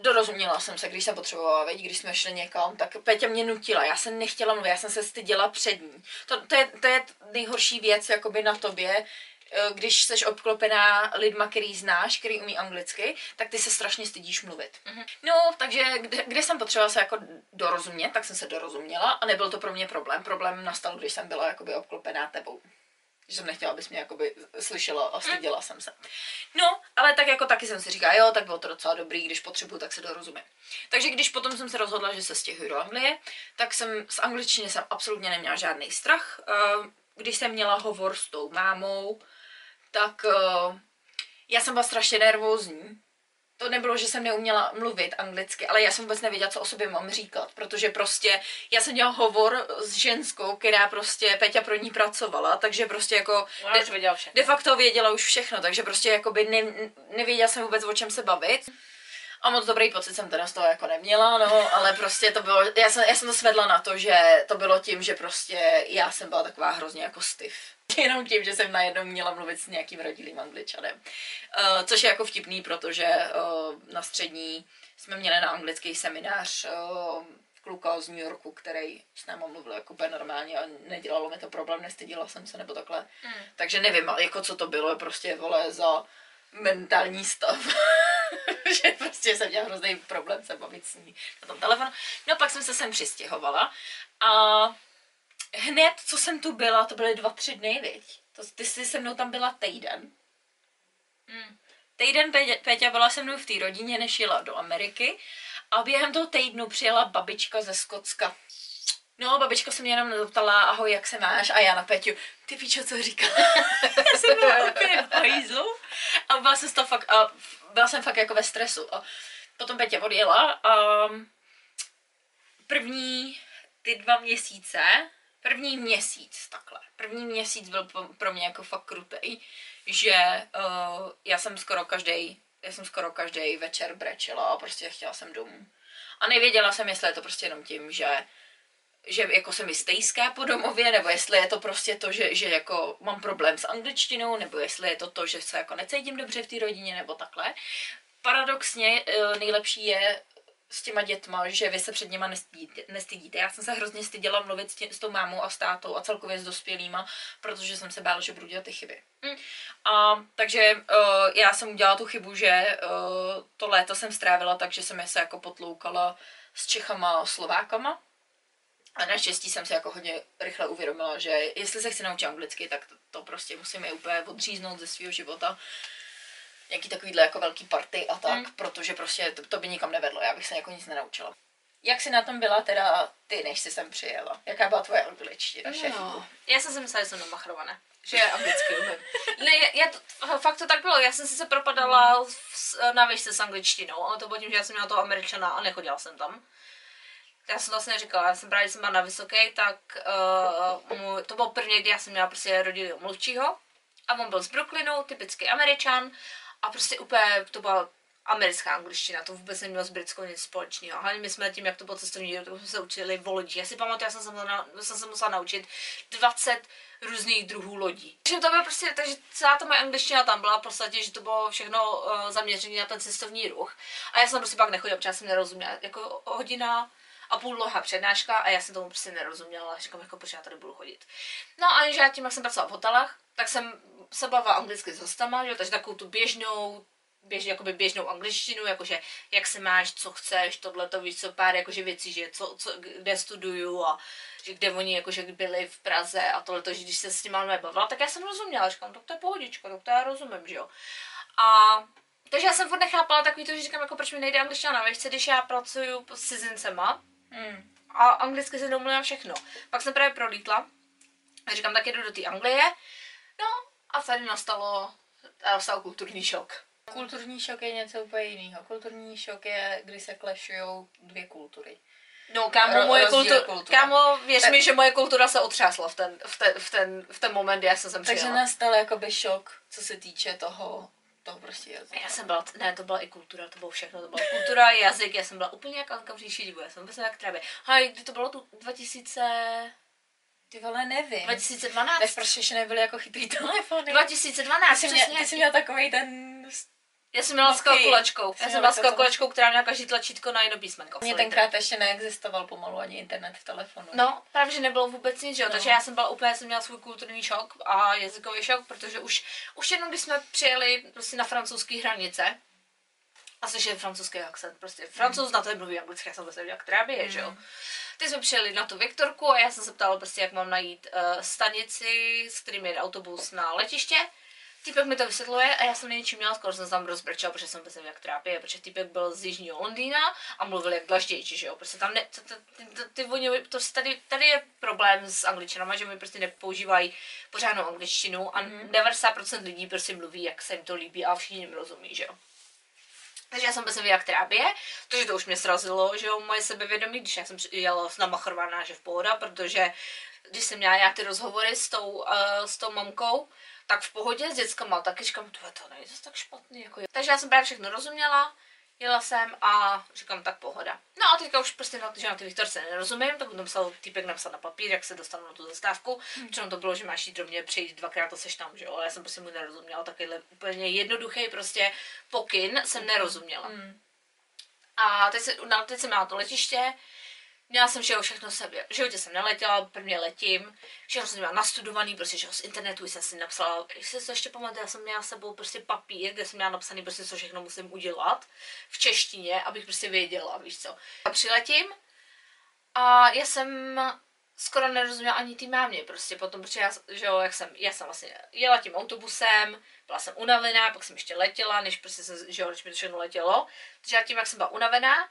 dorozuměla jsem se, když jsem potřebovala, veď, když jsme šli někam, tak Peťa mě nutila, já jsem nechtěla mluvit, já jsem se styděla před ní. To, to, je, to je nejhorší věc jakoby na tobě, eh, když jsi obklopená lidma, který znáš, který umí anglicky, tak ty se strašně stydíš mluvit. Mm-hmm. No, takže kde, kde jsem potřebovala se jako dorozumět, tak jsem se dorozuměla a nebyl to pro mě problém. Problém nastal, když jsem byla jakoby obklopená tebou že jsem nechtěla, abys mě jakoby slyšela a styděla jsem se. No, ale tak jako taky jsem si říkala, jo, tak bylo to docela dobrý, když potřebuju, tak se dorozumím. Takže když potom jsem se rozhodla, že se stěhuji do Anglie, tak jsem z angličtiny jsem absolutně neměla žádný strach. Eh, Když jsem měla hovor s tou mámou, tak eh, já jsem byla strašně nervózní. To nebylo, že jsem neuměla mluvit anglicky, ale já jsem vůbec nevěděla, co o sobě mám říkat, protože prostě já jsem měla hovor s ženskou, která prostě Peťa pro ní pracovala, takže prostě jako Ona už věděla všechno. de facto věděla už všechno, takže prostě jakoby ne, nevěděla jsem vůbec, o čem se bavit. A moc dobrý pocit jsem teda z toho jako neměla, no, ale prostě to bylo, já jsem, já jsem to svedla na to, že to bylo tím, že prostě já jsem byla taková hrozně jako stiv. Jenom tím, že jsem najednou měla mluvit s nějakým rodilým angličanem. Uh, což je jako vtipný, protože uh, na střední jsme měli na anglický seminář uh, kluka z New Yorku, který s náma mluvil jako úplně normálně a nedělalo mi to problém, nestydila jsem se nebo takhle. Mm. Takže nevím, ale jako co to bylo, prostě vole za mentální stav. že prostě jsem měla hrozný problém se bavit s ní na tom telefonu. No pak jsem se sem přistěhovala a hned, co jsem tu byla, to byly dva, tři dny, viď? To, ty jsi se mnou tam byla týden. Mm. Týden Pe- Peťa byla se mnou v té rodině, než jela do Ameriky a během toho týdnu přijela babička ze Skotska. No, babička se mě jenom zeptala, ahoj, jak se máš? A já na Peťu, ty píčo, co říká? já jsem byla úplně v hajzlu a byla jsem, toho fakt, a byla jsem fakt jako ve stresu. A potom Peťa odjela a první ty dva měsíce, první měsíc takhle, první měsíc byl pro mě jako fakt krutej, že uh, já jsem skoro každý já jsem skoro každý večer brečela a prostě chtěla jsem domů. A nevěděla jsem, jestli je to prostě jenom tím, že že jako se mi stejská po domově, nebo jestli je to prostě to, že, že jako mám problém s angličtinou, nebo jestli je to to, že se jako necítím dobře v té rodině, nebo takhle. Paradoxně eh, nejlepší je s těma dětma, že vy se před nima nestydíte. nestydíte. Já jsem se hrozně styděla mluvit s, tě, s tou mámou a s tátou a celkově s dospělýma, protože jsem se bála, že budu dělat ty chyby. Mm. A takže uh, já jsem udělala tu chybu, že uh, to léto jsem strávila tak, že jsem je se jako potloukala s Čechama a Slovákama. A naštěstí jsem si jako hodně rychle uvědomila, že jestli se chci naučit anglicky, tak to, to prostě musím je úplně odříznout ze svého života. Nějaký takovýhle jako velký party a tak, Mm. protože prostě to, to by nikam nevedlo, já bych se jako nic nenaučila. Jak jsi na tom byla teda ty, než jsi sem přijela? Jaká byla tvoje angličtina? No, já jsem si myslela, že jsem namachrovaná. Že já anglicky umím. Ne, já, já to, fakt to tak bylo. Já jsem si se propadala v, na výšce s angličtinou, ale to bylo tím, že já jsem měla toho američana a nechodila jsem tam. Já jsem to vlastně neříkala, já jsem právě, jsem byla na vysoké, tak uh, můj, to bylo první, kdy já jsem měla prostě rodilého mluvčího a on byl z Brooklynu, typický američan a prostě úplně to byla americká angličtina, to vůbec nemělo s britskou nic společného. Hlavně my jsme tím, jak to bylo cestovní, tak jsme se učili o lodích. Já si pamatuju, já jsem se, musela, jsem se musela naučit 20 různých druhů lodí. Takže to bylo prostě, takže celá ta moje angličtina tam byla v podstatě, že to bylo všechno uh, zaměřené na ten cestovní ruch. A já jsem prostě pak nechodila, protože jsem nerozuměla. Jako hodina a půl dlouhá přednáška a já jsem tomu prostě nerozuměla. Říkám, jako proč já tady budu chodit. No a že já tím, jak jsem pracovala v hotelech, tak jsem se bavila anglicky s hostama, jo, takže takovou tu běžnou běž, jakoby běžnou angličtinu, jakože jak se máš, co chceš, tohle to víš, co pár jakože věcí, že co, co, kde studuju a že kde oni jakože byli v Praze a tohle to, že když se s nimi bavila, tak já jsem rozuměla, říkám, tak to je pohodička, tak to já rozumím, že jo. A takže já jsem furt nechápala takový to, že říkám, jako proč mi nejde angličtina na výšce, když já pracuju s cizincema Hmm. a anglicky si domluvím všechno. Pak jsem právě prolítla a říkám, tak jedu do té Anglie, no a tady nastalo, nastal kulturní šok. Kulturní šok je něco úplně jiného. Kulturní šok je, kdy se klešujou dvě kultury. No, kámo, moje rozdíl kultura, kámo, věř Tak- mi, že moje kultura se otřásla v ten, v ten, v ten, v ten moment, kdy já jsem sem Takže přijela. nastal jakoby šok, co se týče toho, toho prostě jazyka. Já jsem byla, ne, to byla i kultura, to bylo všechno, to byla kultura, jazyk, já jsem byla úplně jak Anka v říši divu, já jsem vůbec jak trávě. Hej, kdy to bylo tu 2000, Ty vole, nevím. 2012? Ve ještě nebyly jako chytrý telefony. 2012, ty, jsi měl, přesně. ty jsi měl takový ten... Já jsem měla s Nokia. kalkulačkou. Já měla jsem byla s kalkulačkou, která měla každý tlačítko na jedno písmenko. Mně tenkrát ještě neexistoval pomalu ani internet v telefonu. No, právě, že nebylo vůbec nic, že jo? No. Takže já jsem byla úplně, jsem měla svůj kulturní šok a jazykový šok, protože už, už jenom když jsme přijeli prostě na francouzské hranice, a slyšeli francouzský akcent, prostě francouz na to mluví anglicky, já jsem prostě jak trábě, že jo? Ty jsme přijeli na tu Viktorku a já jsem se ptala prostě, jak mám najít uh, stanici, s kterým jede autobus na letiště. Týpek mi to vysvětluje a já jsem nejčím měla, skoro jsem se tam rozbrčela, protože jsem prostě jak trápě, protože týpek byl z jižního Londýna a mluvil jak dlaždějči, že jo, prostě tam ne, t, t, ty, ty, ty oni, to, tady, tady je problém s angličanama, že mi prostě nepoužívají pořádnou angličtinu a Mhm. 90% lidí prostě mluví, jak se jim to líbí a všichni jim rozumí, že jo. Takže já jsem bez jak trápě, protože to už mě srazilo, že jo, moje sebevědomí, když já jsem jela namachrovaná, že v pohoda, protože když jsem měla ty rozhovory s tou, uh, s tou mamkou, tak v pohodě s dětskama, taky říkám, to, to není zase tak špatný. Jako je." Takže já jsem právě všechno rozuměla, jela jsem a říkám, tak pohoda. No a teďka už prostě na, že na ty Viktorce nerozumím, tak to musel týpek napsat na papír, jak se dostanu na tu zastávku. Hmm. Protože to bylo, že máš jít rovně přejít dvakrát, to seš tam, že jo, ale já jsem prostě mu nerozuměla, takovýhle úplně jednoduchý prostě pokyn jsem nerozuměla. Hmm. A teď, se, no, teď jsem měla to letiště, Měla jsem, že všechno sebe. V životě jsem neletěla, prvně letím. Všechno jsem měla nastudovaný, prostě, že z internetu jsem si napsala, jestli se ještě pamatuju, já jsem měla s sebou prostě papír, kde jsem měla napsaný, prostě, co všechno musím udělat v češtině, abych prostě věděla, víš co. A přiletím a já jsem skoro nerozuměla ani té mámě, prostě potom, protože já, že jo, jak jsem, já jsem vlastně jela tím autobusem, byla jsem unavená, pak jsem ještě letěla, než prostě jsem, že jo, než mi to všechno letělo, takže já tím, jak jsem byla unavená,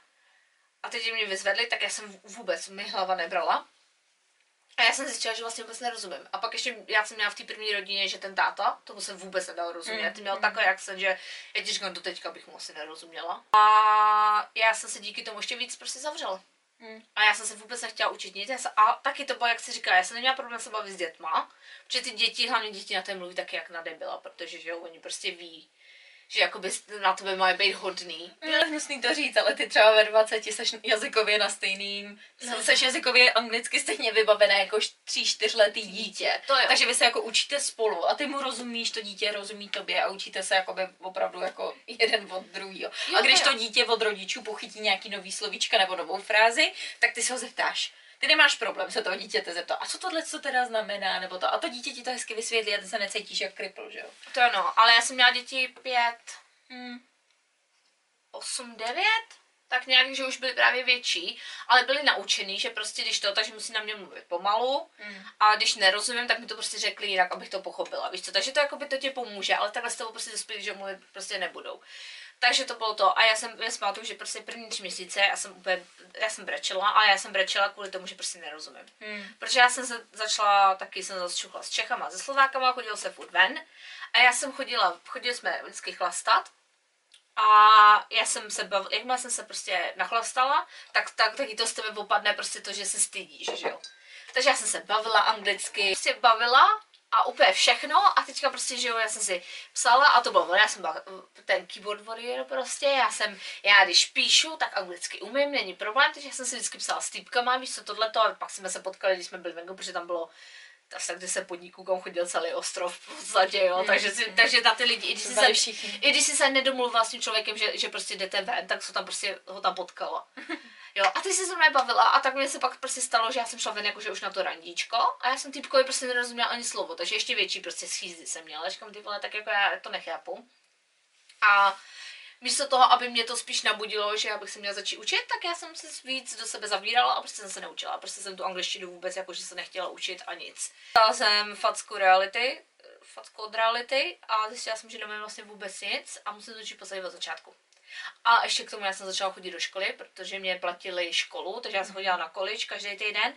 a teď mě vyzvedli, tak já jsem vůbec, mi hlava nebrala. A já jsem zjistila, že vlastně vůbec nerozumím. A pak ještě, já jsem měla v té první rodině, že ten táta, tomu jsem vůbec nedal rozumět. Ty měl mm. takový akcent, že já ti říkám, do teďka bych mu asi nerozuměla. A já jsem se díky tomu ještě víc prostě zavřela. Mm. A já jsem se vůbec nechtěla učit nic. a taky to bylo, jak si říká, já jsem neměla problém se bavit s dětma, protože ty děti, hlavně děti na té mluví taky jak na debila, protože že jo, oni prostě ví, že jakoby na tebe mají být hodný. Je hnusný to říct, ale ty třeba ve 20 seš jazykově na stejným, no. seš jazykově anglicky stejně vybavené jako 3-4 letý dítě. To jo. Takže vy se jako učíte spolu a ty mu rozumíš, to dítě rozumí tobě a učíte se jakoby opravdu jako jeden od druhého. A když to dítě od rodičů pochytí nějaký nový slovíčka nebo novou frázi, tak ty se ho zeptáš ty nemáš problém se toho dítěte zeptat, a co tohle co teda znamená, nebo to, a to dítě ti to hezky vysvětlí a ty se necítíš jak kripl, že jo? To ano, ale já jsem měla děti pět, hmm, osm, devět, tak nějak, že už byli právě větší, ale byli naučený, že prostě když to, takže musí na mě mluvit pomalu mm. a když nerozumím, tak mi to prostě řekli jinak, abych to pochopila, víš co, takže to jako by to ti pomůže, ale takhle s tebou prostě dospělí, že mluvit prostě nebudou. Takže to bylo to. A já jsem, já pamatuju, že prostě první tři měsíce já jsem úplně, já jsem brečela, ale já jsem brečela kvůli tomu, že prostě nerozumím. Hmm. Protože já jsem se začala, taky jsem začala s Čechama, se Slovákama, chodila se furt ven. A já jsem chodila, chodili jsme vždycky chlastat. A já jsem se bavila, jakmile jsem se prostě nachlastala, tak, tak taky to z tebe opadne prostě to, že se stydíš, že jo. Takže já jsem se bavila anglicky, prostě bavila a úplně všechno. A teďka prostě, že jo, já jsem si psala a to bylo, já jsem byla ten keyboard warrior prostě, já jsem, já když píšu, tak anglicky umím, není problém, takže já jsem si vždycky psala s týpkama, víš co, tohleto, a pak jsme se potkali, když jsme byli venku, protože tam bylo asi tak, se podniků, kam chodil celý ostrov v podstatě, jo, mm. takže, si, takže na ty lidi, i když, si se, i když si se nedomluvila s tím člověkem, že, že prostě jdete ven, tak se tam prostě ho tam potkala. Jo, a ty jsi se mnou bavila a tak mi se pak prostě stalo, že já jsem šla ven jakože už na to randíčko a já jsem typkovi prostě nerozuměla ani slovo, takže ještě větší prostě schýzdy jsem měla, říkám ty vole, tak jako já to nechápu. A místo toho, aby mě to spíš nabudilo, že já bych se měla začít učit, tak já jsem se víc do sebe zavírala a prostě jsem se neučila. Prostě jsem tu angličtinu vůbec jakože se nechtěla učit a nic. Dala jsem facku reality, facku od reality a zjistila jsem, že nemám vlastně vůbec nic a musím začít posadit od začátku. A ještě k tomu já jsem začala chodit do školy, protože mě platili školu, takže já jsem chodila na količ každý týden.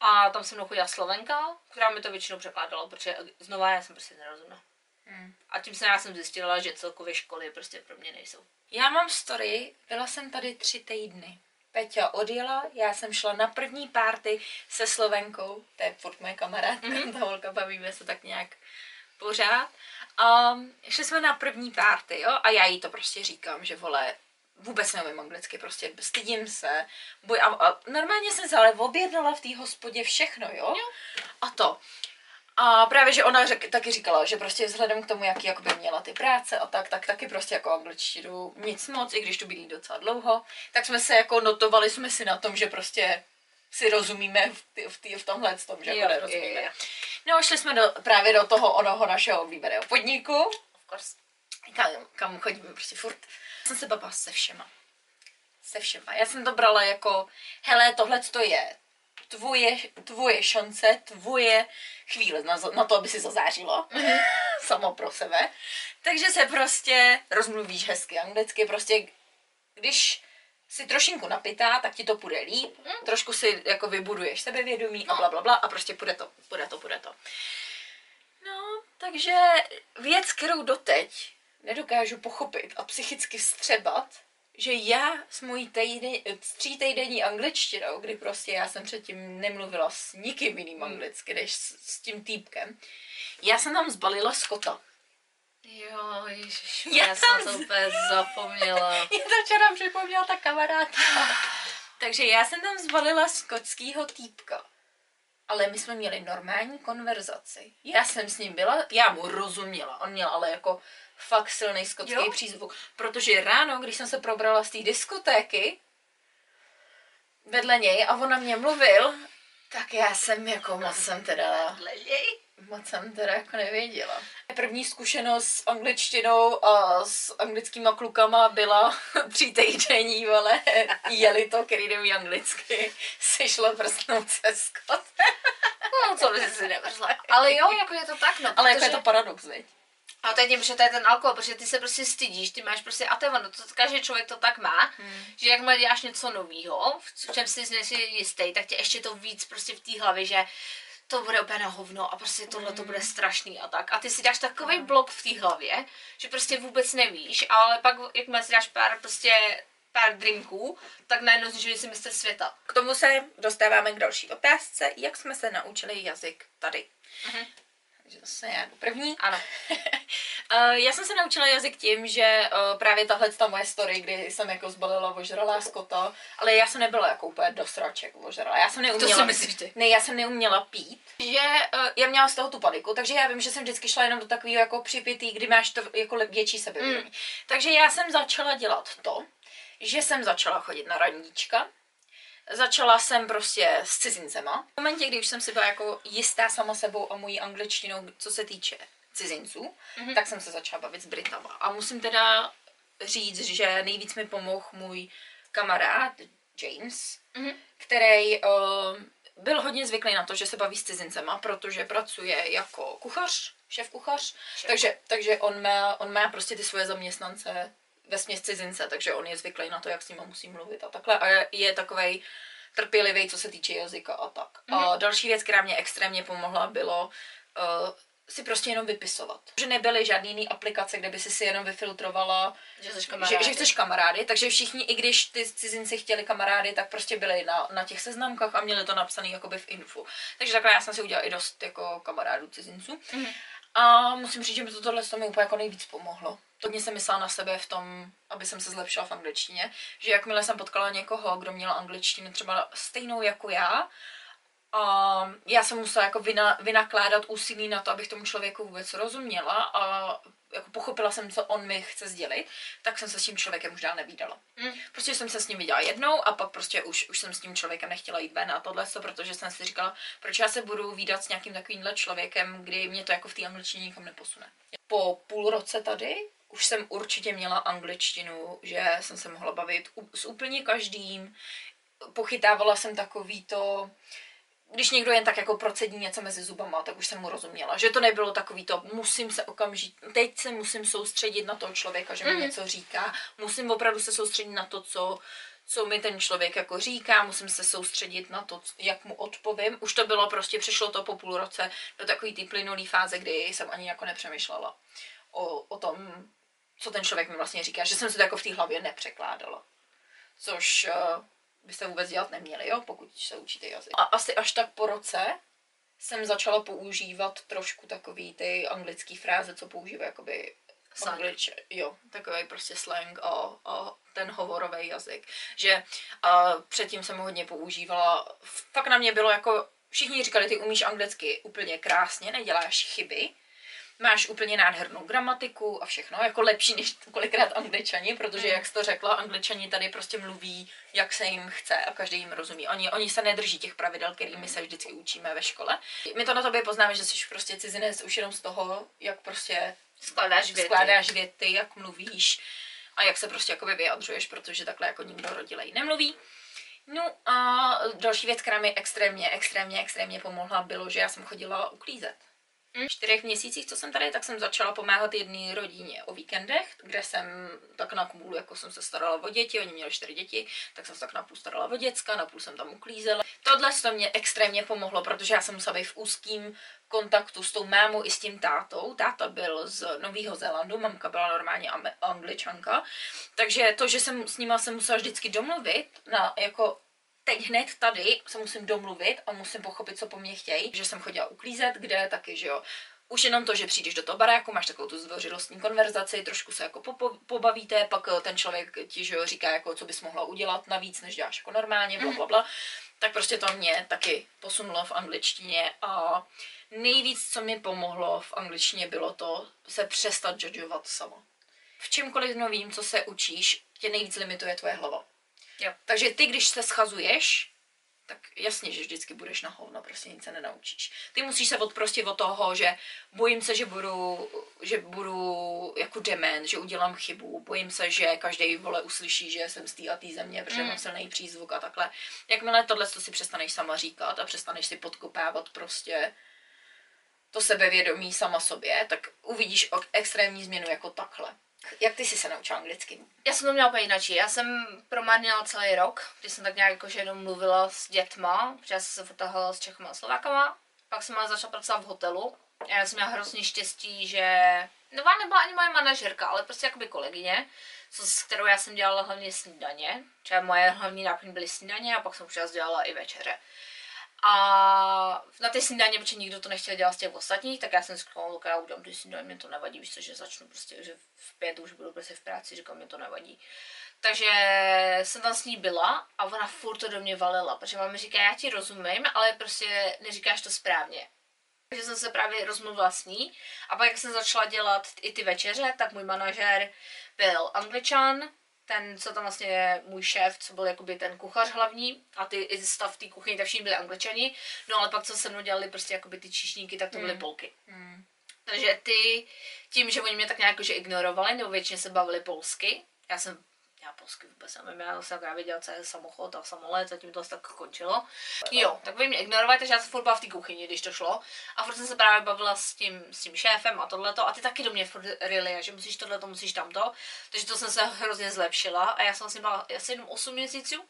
A tam se mnou chodila Slovenka, která mi to většinou překládala, protože znova já jsem prostě nerozuměla. Hmm. A tím se já jsem zjistila, že celkově školy prostě pro mě nejsou. Já mám story, byla jsem tady tři týdny. Peťa odjela, já jsem šla na první párty se Slovenkou, to je furt moje kamarádka, mm-hmm. ta holka, bavíme se tak nějak pořád. A šli jsme na první párty, jo, a já jí to prostě říkám, že vole, vůbec neumím anglicky, prostě stydím se. Boj, a, a normálně jsem se ale objednala v té hospodě všechno, jo? jo. A to. A právě, že ona řek, taky říkala, že prostě vzhledem k tomu, jaký jakoby měla ty práce a tak, tak taky prostě jako angličtinu nic moc, i když tu bydlí docela dlouho, tak jsme se jako notovali jsme si na tom, že prostě si rozumíme v, tý, v, tý, v tomhle tom, že jako nerozumíme. Jo, jo. No, šli jsme do, právě do toho onoho našeho oblíbeného podniku. Of course. Kam, kam chodíme prostě furt. Jsem se bavila se všema. Se všema. Já jsem to brala jako, hele, tohle to je tvoje, tvoje šance, tvoje chvíle na, na to, aby si zazářilo. Mm-hmm. Samo pro sebe. Takže se prostě rozmluvíš hezky anglicky, prostě když si trošinku napitá, tak ti to půjde líp, mm. trošku si jako vybuduješ sebevědomí no. a bla, bla, bla a prostě půjde to, půjde to, půjde to. No, takže věc, kterou doteď nedokážu pochopit a psychicky vstřebat, že já s mojí týdny, tří angličtinou, kdy prostě já jsem předtím nemluvila s nikým jiným mm. anglicky, než s, s tím týpkem, já jsem tam zbalila skota. Jo, ježiš, já, já jsem to úplně zapomněla. Já to včera připomněla ta kamarádka. Takže já jsem tam zvalila skotského týpka. Ale my jsme měli normální konverzaci. Já jsem s ním byla, já mu rozuměla. On měl ale jako fakt silný skotský jo? přízvuk. Protože ráno, když jsem se probrala z té diskotéky, vedle něj a on na mě mluvil, tak já jsem jako moc jsem teda, moc jsem teda jako nevěděla. První zkušenost s angličtinou a s anglickýma klukama byla tři týdenní, vole, jeli to, který neumí anglicky, si šlo prsnout se skot. No, co by si nevrzla. Ale jo, jako je to tak, no. Ale jako je protože- to paradox, A teď protože to je ten alkohol, protože ty se prostě stydíš, ty máš prostě, a to je ono, to každý člověk to tak má, hmm. že jakmile děláš něco nového, v čem si nejsi jistý, tak tě ještě to víc prostě v té hlavě, že to bude úplně na hovno a prostě tohle to bude strašný a tak. A ty si dáš takový blok v té hlavě, že prostě vůbec nevíš, ale pak jakmile si dáš pár prostě pár drinků, tak najednou že si mistr světa. K tomu se dostáváme k další otázce. Jak jsme se naučili jazyk tady? Mhm. Takže zase já jako první. Ano. Uh, já jsem se naučila jazyk tím, že uh, právě tahle ta moje story, kdy jsem jako zbalila ožralá skota, ale já jsem nebyla jako úplně do sraček ožralá. Já jsem neuměla. si myslíš ty? Ne, já jsem neuměla pít. Že uh, já měla z toho tu paniku, takže já vím, že jsem vždycky šla jenom do takového jako připitý, kdy máš to jako větší sebevědomí. Mm. Takže já jsem začala dělat to, že jsem začala chodit na randíčka, Začala jsem prostě s cizincema. V momentě, kdy už jsem si byla jako jistá sama sebou a mojí angličtinou, co se týče cizinců, mm-hmm. tak jsem se začala bavit s Britama. A musím teda říct, že nejvíc mi pomohl můj kamarád James, mm-hmm. který uh, byl hodně zvyklý na to, že se baví s cizincema, protože pracuje jako kuchař, šéf kuchař, takže, takže on, má, on má prostě ty svoje zaměstnance ve směs cizince, takže on je zvyklý na to, jak s nimi musí mluvit a takhle. A je, je takovej trpělivý, co se týče jazyka a tak. Mm-hmm. A další věc, která mě extrémně pomohla, bylo uh, si prostě jenom vypisovat. Že nebyly žádný jiný aplikace, kde by si si jenom vyfiltrovala, Že jsi že, kamarády. že chceš kamarády, takže všichni, i když ty cizinci chtěli kamarády, tak prostě byli na, na těch seznamkách a měli to napsané jakoby v infu. Takže takhle já jsem si udělala i dost jako kamarádů cizinců. Mhm. A musím říct, že mi to tohle to mi úplně jako nejvíc pomohlo. Hodně jsem myslela na sebe v tom, aby jsem se zlepšila v angličtině, že jakmile jsem potkala někoho, kdo měl angličtinu třeba stejnou jako já, a já jsem musela jako vyna, vynakládat úsilí na to, abych tomu člověku vůbec rozuměla a jako pochopila jsem, co on mi chce sdělit, tak jsem se s tím člověkem už dál nevídala. Mm. Prostě jsem se s ním viděla jednou a pak prostě už, už jsem s tím člověkem nechtěla jít ven a tohle, protože jsem si říkala, proč já se budu výdat s nějakým takovýmhle člověkem, kdy mě to jako v té angličtině nikam neposune. Po půl roce tady už jsem určitě měla angličtinu, že jsem se mohla bavit s úplně každým. Pochytávala jsem takový to, když někdo jen tak jako procedí něco mezi zubama, tak už jsem mu rozuměla. Že to nebylo takový to, musím se okamžitě, teď se musím soustředit na toho člověka, že mi Mhm. něco říká. Musím opravdu se soustředit na to, co, co mi ten člověk jako říká, musím se soustředit na to, jak mu odpovím. Už to bylo prostě, přišlo to po půl roce do takový ty plynulý fáze, kdy jsem ani jako nepřemýšlela o, o tom, co ten člověk mi vlastně říká, že jsem si to jako v té hlavě nepřekládala. Což uh, byste vůbec dělat neměli, jo, pokud se učíte jazyk. A asi až tak po roce jsem začala používat trošku takový ty anglické fráze, co používají jakoby Slang. anglič, jo, takový prostě slang a, a ten hovorový jazyk. Že a předtím jsem ho hodně používala, fakt na mě bylo jako, všichni říkali, ty umíš anglicky úplně krásně, neděláš chyby, máš úplně nádhernou gramatiku a všechno, jako lepší než kolikrát angličani, protože jak jsi to řekla, angličani tady prostě mluví, jak se jim chce a každý jim rozumí. Oni, oni se nedrží těch pravidel, kterými se vždycky učíme ve škole. My to na tobě poznáme, že jsi prostě cizinec už jenom z toho, jak prostě Skládáš věty. skládáš věty, jak mluvíš a jak se prostě jakoby vyjadřuješ, protože takhle jako nikdo rodilej nemluví. No a další věc, která mi extrémně, extrémně, extrémně pomohla, bylo, že já jsem chodila uklízet. V čtyřech měsících, co jsem tady, tak jsem začala pomáhat jedné rodině o víkendech, kde jsem tak na půl, jako jsem se starala o děti, oni měli čtyři děti, tak jsem se tak na půl starala o děcka, na půl jsem tam uklízela. Tohle to mě extrémně pomohlo, protože já jsem musela být v úzkým kontaktu s tou mámou i s tím tátou. Táta byl z Nového Zélandu, mamka byla normálně angličanka, takže to, že jsem s nima se musela vždycky domluvit na jako teď hned tady se musím domluvit a musím pochopit, co po mně chtějí. Že jsem chodila uklízet, kde taky, že jo, už jenom to, že přijdeš do toho baráku, máš takovou tu zdvořilostní konverzaci, trošku se jako popo- pobavíte, pak eh, ten člověk ti, že jo, říká, jako, co bys mohla udělat navíc, než děláš jako normálně, bla, bla, bla. Tak prostě to mě taky posunulo v angličtině a nejvíc, co mi pomohlo v angličtině, bylo to se přestat judgeovat sama. V čemkoliv novým, co se učíš, tě nejvíc limituje tvoje hlava. Jo. Takže ty, když se schazuješ, tak jasně, že vždycky budeš na hovno, prostě nic se nenaučíš. Ty musíš se odprostit od toho, že bojím se, že budu, že budu jako dement, že udělám chybu, bojím se, že každý vole uslyší, že jsem z té a té země, protože Mm. mám silný přízvuk a takhle. Jakmile tohle to si přestaneš sama říkat a přestaneš si podkopávat prostě to sebevědomí sama sobě, tak uvidíš extrémní změnu jako takhle. Jak ty jsi se naučila anglicky? Já jsem to měla úplně jinak. Já jsem promarnila celý rok, kdy jsem tak nějak jakože jenom mluvila s dětma, protože já jsem se fotahala s Čechama a Slovákama. Pak jsem ale začala pracovat v hotelu. A já jsem měla hrozně štěstí, že nová nebyla ani moje manažerka, ale prostě jakoby kolegyně, co, s kterou já jsem dělala hlavně snídaně. Třeba moje hlavní náplň byly snídaně a pak jsem už dělala i večeře. A na ty snídaně, protože nikdo to nechtěl dělat z těch ostatních, tak já jsem říkala, Luka, já udělám ty snídaně, mě to nevadí, víš co, že začnu prostě, že v pět už budu prostě v práci, říkám, mě to nevadí. Takže jsem tam s ní byla a ona furt to do mě valila, protože máma říká, já ti rozumím, ale prostě neříkáš to správně. Takže jsem se právě rozmluvila s ní a pak jak jsem začala dělat i ty večeře, tak můj manažer byl angličan, ten, co tam vlastně je můj šéf, co byl jakoby ten kuchař hlavní a ty i stav té kuchyni, tak všichni byli angličani, no ale pak co se mnou dělali prostě jakoby ty číšníky, tak to byly Mm. polky. Hmm. Takže ty, tím, že oni mě tak nějak že ignorovali, nebo většině se bavili polsky, já jsem polsky vůbec nevím, já jsem tak věděla, co je samochod a samolet a to asi tak končilo. Jo, tak vy mě ignorovali, takže já jsem furt byla v té kuchyni, když to šlo. A furt jsem se právě bavila s tím, s tím šéfem a tohleto. A ty taky do mě furt rily, že musíš tohleto, musíš tamto. Takže to jsem se hrozně zlepšila a já jsem vlastně byla asi jenom 8 měsíců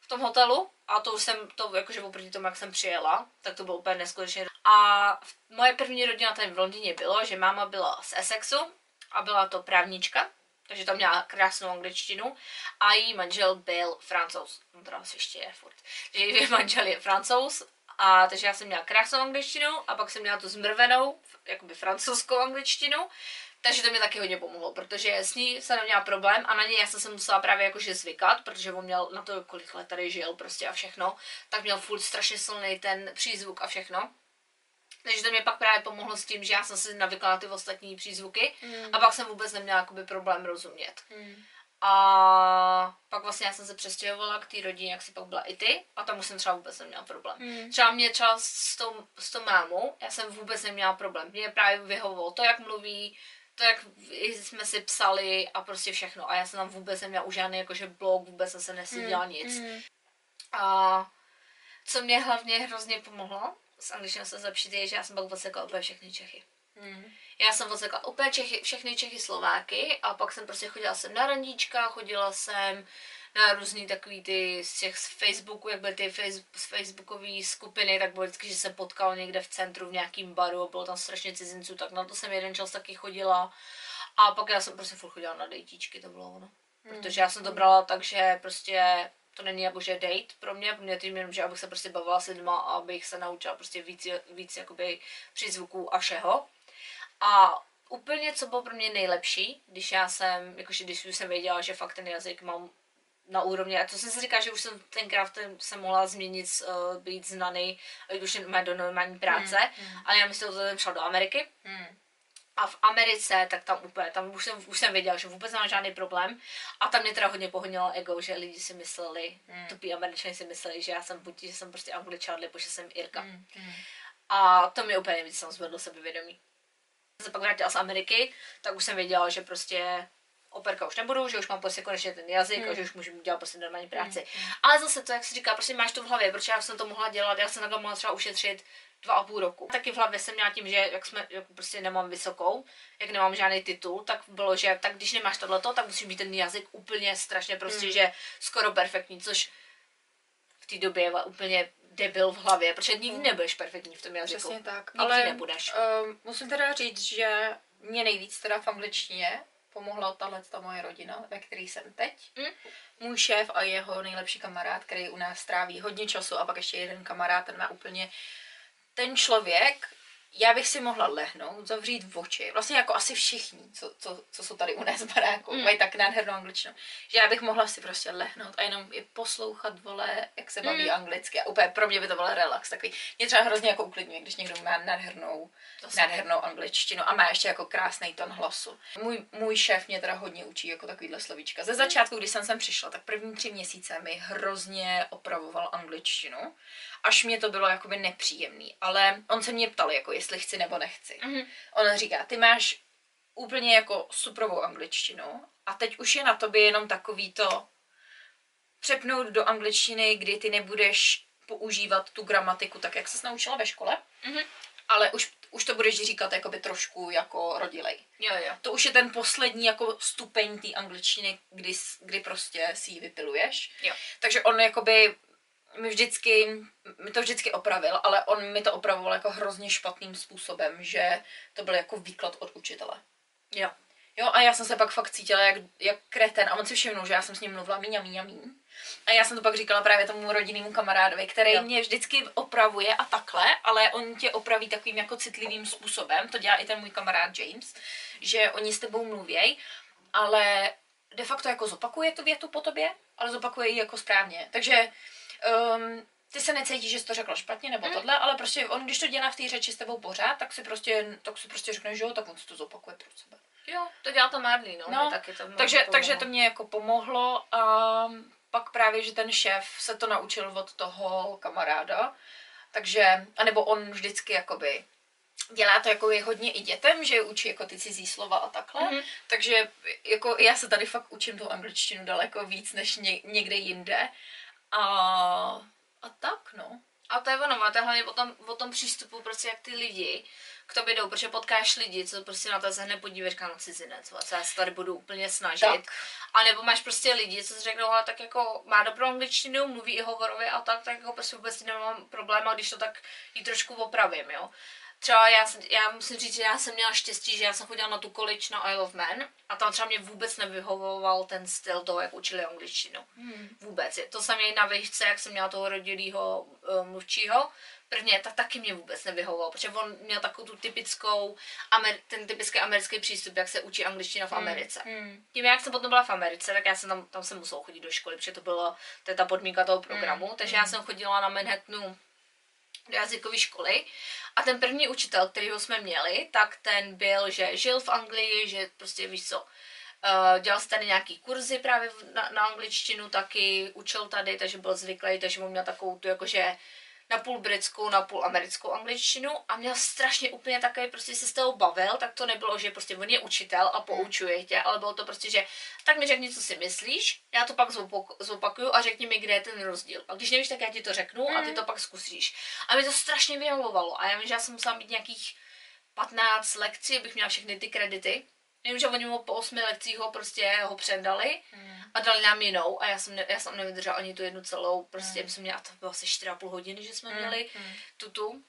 v tom hotelu a to už jsem, to jakože oproti tomu, jak jsem přijela, tak to bylo úplně neskutečně. A moje první rodina tady v Londýně bylo, že máma byla z Essexu a byla to právnička, takže tam měla krásnou angličtinu a její manžel byl francouz. On teda asi ještě je furt. Že její manžel je francouz a takže já jsem měla krásnou angličtinu a pak jsem měla tu zmrvenou, jakoby francouzskou angličtinu. Takže to mi taky hodně pomohlo, protože s ní jsem neměla problém a na něj já jsem se musela právě jakože zvykat, protože on měl na to, kolik let tady žil prostě a všechno, tak měl furt strašně silný ten přízvuk a všechno. Takže to mě pak právě pomohlo s tím, že já jsem si navykla na ty ostatní přízvuky a pak jsem vůbec neměla jakoby problém rozumět. Hmm. A pak vlastně já jsem se přestěhovala k té rodině, jak si pak byla i ty, a tam už jsem třeba vůbec neměla problém. Hmm. Třeba mě třeba s tou, s tou mámou, já jsem vůbec neměla problém. Mě právě vyhovovalo to, jak mluví, to, jak jsme si psali a prostě všechno. A já jsem tam vůbec neměla už žádný jakože blog, vůbec jsem se neseděla nic. Hmm. A co mě hlavně hrozně pomohlo s angličtinou se zlepšit, je, že já jsem pak odsekla úplně všechny Čechy. Hmm. Já jsem odsekla úplně Čechy, všechny Čechy Slováky a pak jsem prostě chodila jsem na randíčka, chodila jsem na různý takový ty z těch z Facebooku, jak byly ty face, z Facebookové skupiny, tak bylo vždycky, že se potkal někde v centru v nějakým baru a bylo tam strašně cizinců, tak na to jsem jeden čas taky chodila. A pak já jsem prostě furt chodila na dejtíčky, to bylo ono. Protože já jsem to brala tak, že prostě to není jako že date pro mě, pro mě tím jenom, že abych se prostě bavila s lidma a abych se naučila prostě víc, víc jakoby přízvuků a všeho. A úplně, co bylo pro mě nejlepší, když já jsem, jakože když už jsem věděla, že fakt ten jazyk mám na úrovni, a to jsem si říkala, že už jsem tenkrát ten, jsem mohla změnit, uh, být znaný, a už má do normální práce, ale já myslím, že jsem šla do Ameriky, Hmm. A v Americe, tak tam úplně, tam už jsem, už jsem věděla, že vůbec nemám žádný problém. A tam mě teda hodně pohodnilo ego, že lidi si mysleli, mm. tupí američani si mysleli, že já jsem buď, že jsem prostě angličan, nebo že jsem Irka. Mm. Hmm. A to mi úplně víc jsem zvedlo sebevědomí. Když se pak vrátila z Ameriky, tak už jsem věděla, že prostě operka už nebudu, že už mám prostě konečně ten jazyk mm. a že už můžu dělat prostě normální práci. Mm. Ale zase to, jak se říká, prostě máš to v hlavě, protože já jsem to mohla dělat, já jsem takhle mohla třeba ušetřit dva a půl roku. Taky v hlavě jsem měla tím, že jak jsme, jak prostě nemám vysokou, jak nemám žádný titul, tak bylo, že tak když nemáš tohleto, tak musíš mít ten jazyk úplně strašně prostě, mm. že skoro perfektní, což v té době je úplně debil v hlavě, protože nikdy nebudeš perfektní v tom jazyku. Přesně tak. Nikdy Ale nebudeš. Um, musím teda říct, že mě nejvíc teda v angličtině pomohla tahle ta moje rodina, ve které jsem teď. Mm. Můj šéf a jeho nejlepší kamarád, který u nás tráví hodně času a pak ještě jeden kamarád, ten má úplně ten člověk já bych si mohla lehnout, zavřít oči, vlastně jako asi všichni, co, co, co jsou tady u nás v baráku, mm. mají tak nádhernou angličtinu, že já bych mohla si prostě lehnout a jenom je poslouchat, vole, jak se baví mm. anglicky a úplně pro mě by to byl relax takový. Mě třeba hrozně jako uklidňuje, když někdo má nádhernou, nádhernou angličtinu a má ještě jako krásný ton hlasu. Můj, můj šéf mě teda hodně učí jako takovýhle slovíčka. Ze začátku, když jsem sem přišla, tak první tři měsíce mi hrozně opravoval angličtinu až mě to bylo jakoby nepříjemný. Ale on se mě ptal, jako jestli chci nebo nechci. Mm-hmm. On říká, ty máš úplně jako suprovou angličtinu a teď už je na tobě jenom takový to přepnout do angličtiny, kdy ty nebudeš používat tu gramatiku tak, jak se naučila ve škole, mm-hmm. ale už, už to budeš říkat jakoby trošku jako rodilej. Jo, jo. To už je ten poslední jako stupeň té angličtiny, kdy, kdy prostě si ji vypiluješ. Jo. Takže on jakoby mi vždycky, mi to vždycky opravil, ale on mi to opravoval jako hrozně špatným způsobem, že to byl jako výklad od učitele. Jo. Jo, a já jsem se pak fakt cítila jak, jak kreten a on si všimnul, že já jsem s ním mluvila míň a míň a míň. A já jsem to pak říkala právě tomu rodinnému kamarádovi, který jo. mě vždycky opravuje a takhle, ale on tě opraví takovým jako citlivým způsobem, to dělá i ten můj kamarád James, že oni s tebou mluvějí, ale de facto jako zopakuje tu větu po tobě, ale zopakuje ji jako správně. Takže um, ty se necítíš, že jsi to řekla špatně nebo mm. tohle, ale prostě on, když to dělá v té řeči s tebou pořád, tak si prostě, tak si prostě řekne, že jo, tak on si to zopakuje pro sebe. Jo, to dělá to Marley, no. no taky to takže, takže to mě jako pomohlo a pak právě, že ten šéf se to naučil od toho kamaráda, takže, anebo on vždycky jakoby dělá to jako je hodně i dětem, že je učí jako ty cizí slova a takhle, mm-hmm. takže jako já se tady fakt učím tu angličtinu daleko víc než ně, někde jinde a, a tak, no. A to je ono, máte hlavně o tom, o tom přístupu, prostě jak ty lidi k tobě jdou, protože potkáš lidi, co prostě na to se hned podíváš, no cizinec, co já se tady budu úplně snažit. Tak. A nebo máš prostě lidi, co si řeknou, ale tak jako má dobrou angličtinu, mluví i hovorově a tak, tak jako prostě vůbec nemám problém, a když to tak ji trošku opravím, jo třeba já, já musím říct, že já jsem měla štěstí, že já jsem chodila na tu college na Isle of Man a tam třeba mě vůbec nevyhovoval ten styl toho, jak učili angličtinu. Hmm. Vůbec. To samé na výšce, jak jsem měla toho rodilého uh, mluvčího, prvně, tak taky mě vůbec nevyhovoval, protože on měl takovou tu typickou, amer, ten typický americký přístup, jak se učí angličtina v hmm. Americe. Hmm. Tím, jak jsem potom byla v Americe, tak já jsem tam, tam jsem musela chodit do školy, protože to bylo, to je ta podmínka toho programu, hmm. takže já hmm. jsem chodila na Manhattanu do jazykové školy. A ten první učitel, kterýho jsme měli, tak ten byl, že žil v Anglii, že prostě víš co, uh, dělal si tady nějaký kurzy právě na, na angličtinu taky, učil tady, takže byl zvyklý, takže mu měl takovou tu jakože na půl britskou, na půl americkou angličtinu a měl strašně úplně takový, prostě se s toho bavil, tak to nebylo, že prostě on je učitel a poučuje tě, ale bylo to prostě, že tak mi řekni, co si myslíš, já to pak zopakuju a řekni mi, kde je ten rozdíl. A když nevíš, tak já ti to řeknu a ty mm. to pak zkusíš. A mi to strašně vyhovovalo a já vím, že já jsem musela mít nějakých 15 lekcí, abych měla všechny ty kredity. Vím, že oni mu po osmi lekcích ho prostě ho předali hmm. a dali nám jinou a já jsem, ne, já jsem nevydržela ani tu jednu celou, prostě hmm. jsem měla, to bylo asi 4,5 hodiny, že jsme hmm. měli hmm. tutu.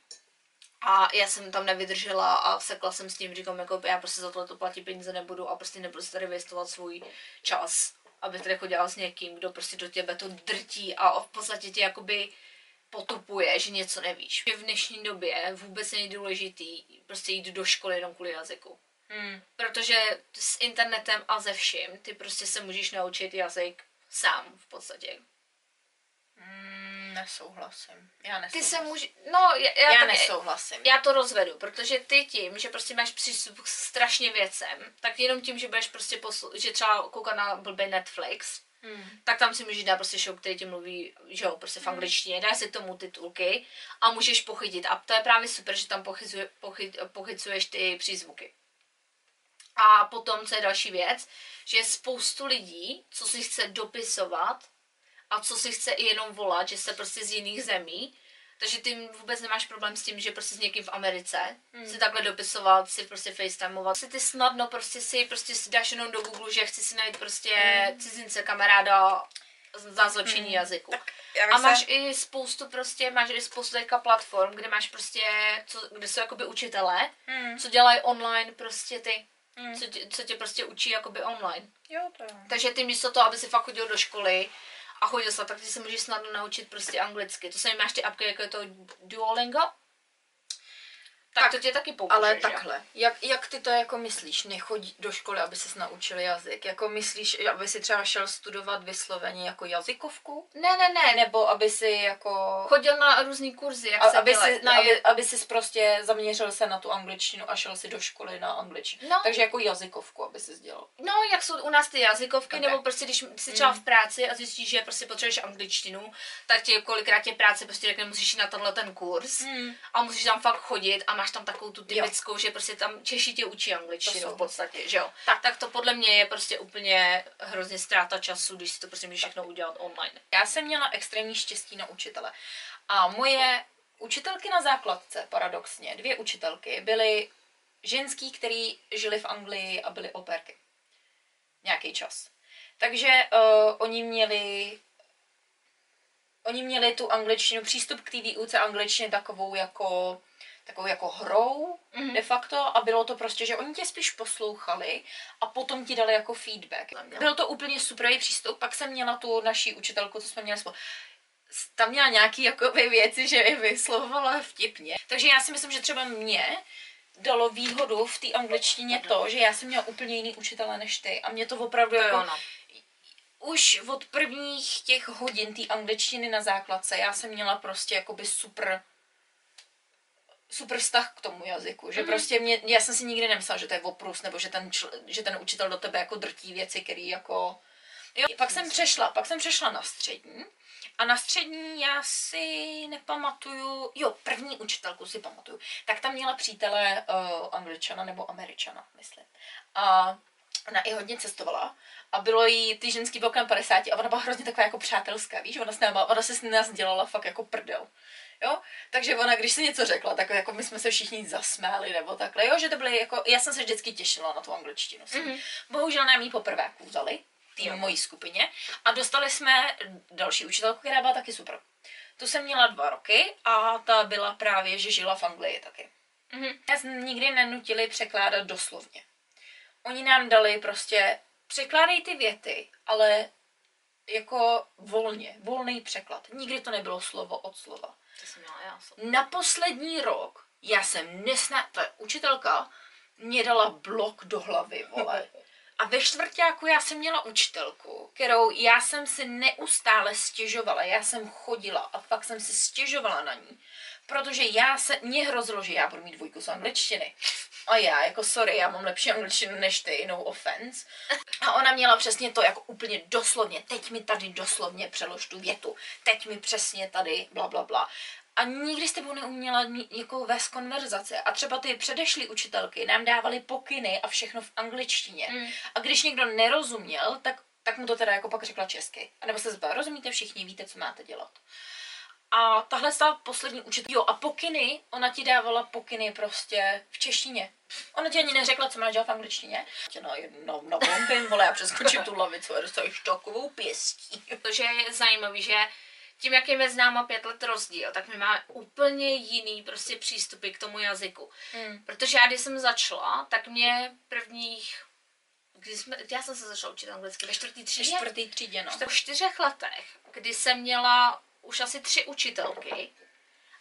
A já jsem tam nevydržela a sekla jsem s tím, říkám, jako já prostě za tohle platit peníze nebudu a prostě nebudu tady vystovat svůj čas, aby tady chodila s někým, kdo prostě do těbe to drtí a v podstatě tě jakoby potupuje, že něco nevíš. V dnešní době vůbec není důležitý prostě jít do školy jenom kvůli jazyku. Hmm. Protože s internetem a ze vším ty prostě se můžeš naučit jazyk sám v podstatě. Hmm, nesouhlasím. Já nesouhlasím. Ty se může... No, já, já, já taky, nesouhlasím. Já to rozvedu, protože ty tím, že prostě máš přístup k strašně věcem, tak jenom tím, že budeš prostě poslu... že třeba koukat na blbý Netflix, Hmm. tak tam si můžeš dát prostě show, který ti mluví, že jo, prostě v hmm. angličtině, dá si tomu titulky a můžeš pochytit. A to je právě super, že tam pochycuje, pochyt, pochycuješ ty přízvuky. A potom, co je další věc, že je spoustu lidí, co si chce dopisovat a co si chce i jenom volat, že se prostě z jiných zemí, takže ty vůbec nemáš problém s tím, že prostě s někým v Americe hmm. si takhle dopisovat, si prostě facetimeovat. Si ty snadno prostě si prostě si dáš jenom do Google, že chci si najít prostě hmm. cizince, kamaráda za zlepšení hmm. jazyku. Tak, a máš se... i spoustu prostě, máš i spoustu teďka platform, kde máš prostě, co, kde jsou jakoby učitelé, hmm. co dělají online prostě ty mm. co, tě, co tě prostě učí jakoby online. Jo, to je. Takže ty místo toho, aby si fakt chodil do školy a chodil se, tak ty se můžeš snadno naučit prostě anglicky. To samé máš ty apky, jako je to Duolingo. Tak, to tě taky pomůže, Ale že? takhle, jak, jak ty to jako myslíš, nechodí do školy, aby ses naučil jazyk? Jako myslíš, aby si třeba šel studovat vysloveně jako jazykovku? Ne, ne, ne. Nebo aby si jako... Chodil na různý kurzy, jak A, se aby, si, aby, aby si prostě zaměřil se na tu angličtinu a šel si do školy na angličtinu. No. Takže jako jazykovku, aby si dělal. No, jak jsou u nás ty jazykovky, Ok. okay. nebo prostě když jsi třeba v práci a zjistíš, že prostě potřebuješ angličtinu, tak ti kolikrát tě práce prostě řekne, musíš jít na tenhle ten kurz Hmm. a musíš tam fakt chodit a máš tam takovou tu Jo. typickou, že prostě tam Češi tě učí angličtinu v podstatě, že jo. Tak. tak to podle mě je prostě úplně hrozně ztráta času, když si to prostě můžeš všechno udělat online. Já jsem měla extrémní štěstí na učitele. A moje učitelky na základce, paradoxně, dvě učitelky, byly ženský, který žili v Anglii a byly operky. Nějaký čas. Takže uh, oni měli oni měli tu angličtinu, přístup k té výuce angličtiny takovou jako takovou jako hrou Mhm. de facto a bylo to prostě, že oni tě spíš poslouchali a potom ti dali jako feedback. Byl to úplně superový přístup, pak jsem měla tu naší učitelku, co jsme měli spolu tam měla nějaký jakoby věci, že je vyslovovala vtipně. Takže já si myslím, že třeba mě dalo výhodu v té angličtině to, že já jsem měla úplně jiný učitele než ty a mě to opravdu jako no. už od prvních těch hodin té angličtiny na základce já jsem měla prostě jakoby super super vztah k tomu jazyku, že Mhm. prostě mě, já jsem si nikdy nemyslela, že to je oprus, nebo že ten, čl, že ten učitel do tebe jako drtí věci, které jako... Jo, pak jsem přešla, pak jsem přešla na střední a na střední já si nepamatuju, jo, první učitelku si pamatuju, tak tam měla přítele uh, angličana nebo američana, myslím. A ona i hodně cestovala a bylo jí ty ženský bylo kolem 50 a ona byla hrozně taková jako přátelská, víš, ona, s náma, ona se s nás dělala fakt jako prdel. Jo? Takže ona, když si něco řekla, tak jako my jsme se všichni zasmáli nebo takhle, jo, že to byly jako, já jsem se vždycky těšila na tu angličtinu. Mm-hmm. Bohužel nám ji poprvé vzali, tým Jo. mojí skupině a dostali jsme další učitelku, která byla taky super. Tu jsem měla dva roky a ta byla právě, že žila v Anglii taky. Mhm. Nás nikdy nenutili překládat doslovně. Oni nám dali prostě, překládej ty věty, ale jako volně, volný překlad. Nikdy to nebylo slovo od slova. To jsem měla já. Na poslední rok já jsem nesna... Ta učitelka mě dala blok do hlavy, vole. A ve čtvrtáku já jsem měla učitelku, kterou já jsem si neustále stěžovala. Já jsem chodila a fakt jsem si stěžovala na ní. Protože já se, mě hrozilo, že já budu mít dvojku z angličtiny. A já, jako sorry, já mám lepší angličtinu než ty, no offense. A ona měla přesně to, jako úplně doslovně, teď mi tady doslovně přelož tu větu, teď mi přesně tady, bla, bla, bla. A nikdy s tebou neuměla jako vést konverzace. A třeba ty předešlý učitelky nám dávaly pokyny a všechno v angličtině. Mm. A když někdo nerozuměl, tak, tak mu to teda jako pak řekla česky. A nebo se zeptala, rozumíte všichni, víte, co máte dělat. A tahle stala poslední učitel. Jo, a pokyny, ona ti dávala pokyny prostě v češtině. Ona ti ani neřekla, co máš dělat v angličtině. Tě na jedno, na bombím, vole, já přeskočím tu lavicu a dostaneš takovou pěstí. Protože je zajímavý, že tím, jak je mezi náma pět let rozdíl, tak my máme úplně jiný prostě přístupy k tomu jazyku. Mm. Protože já, když jsem začala, tak mě prvních... Kdy jsme, já jsem se začala učit anglicky ve čtvrtý Ve třídě. čtvrtý třídě, no. V čtyřech letech, kdy jsem měla už asi tři učitelky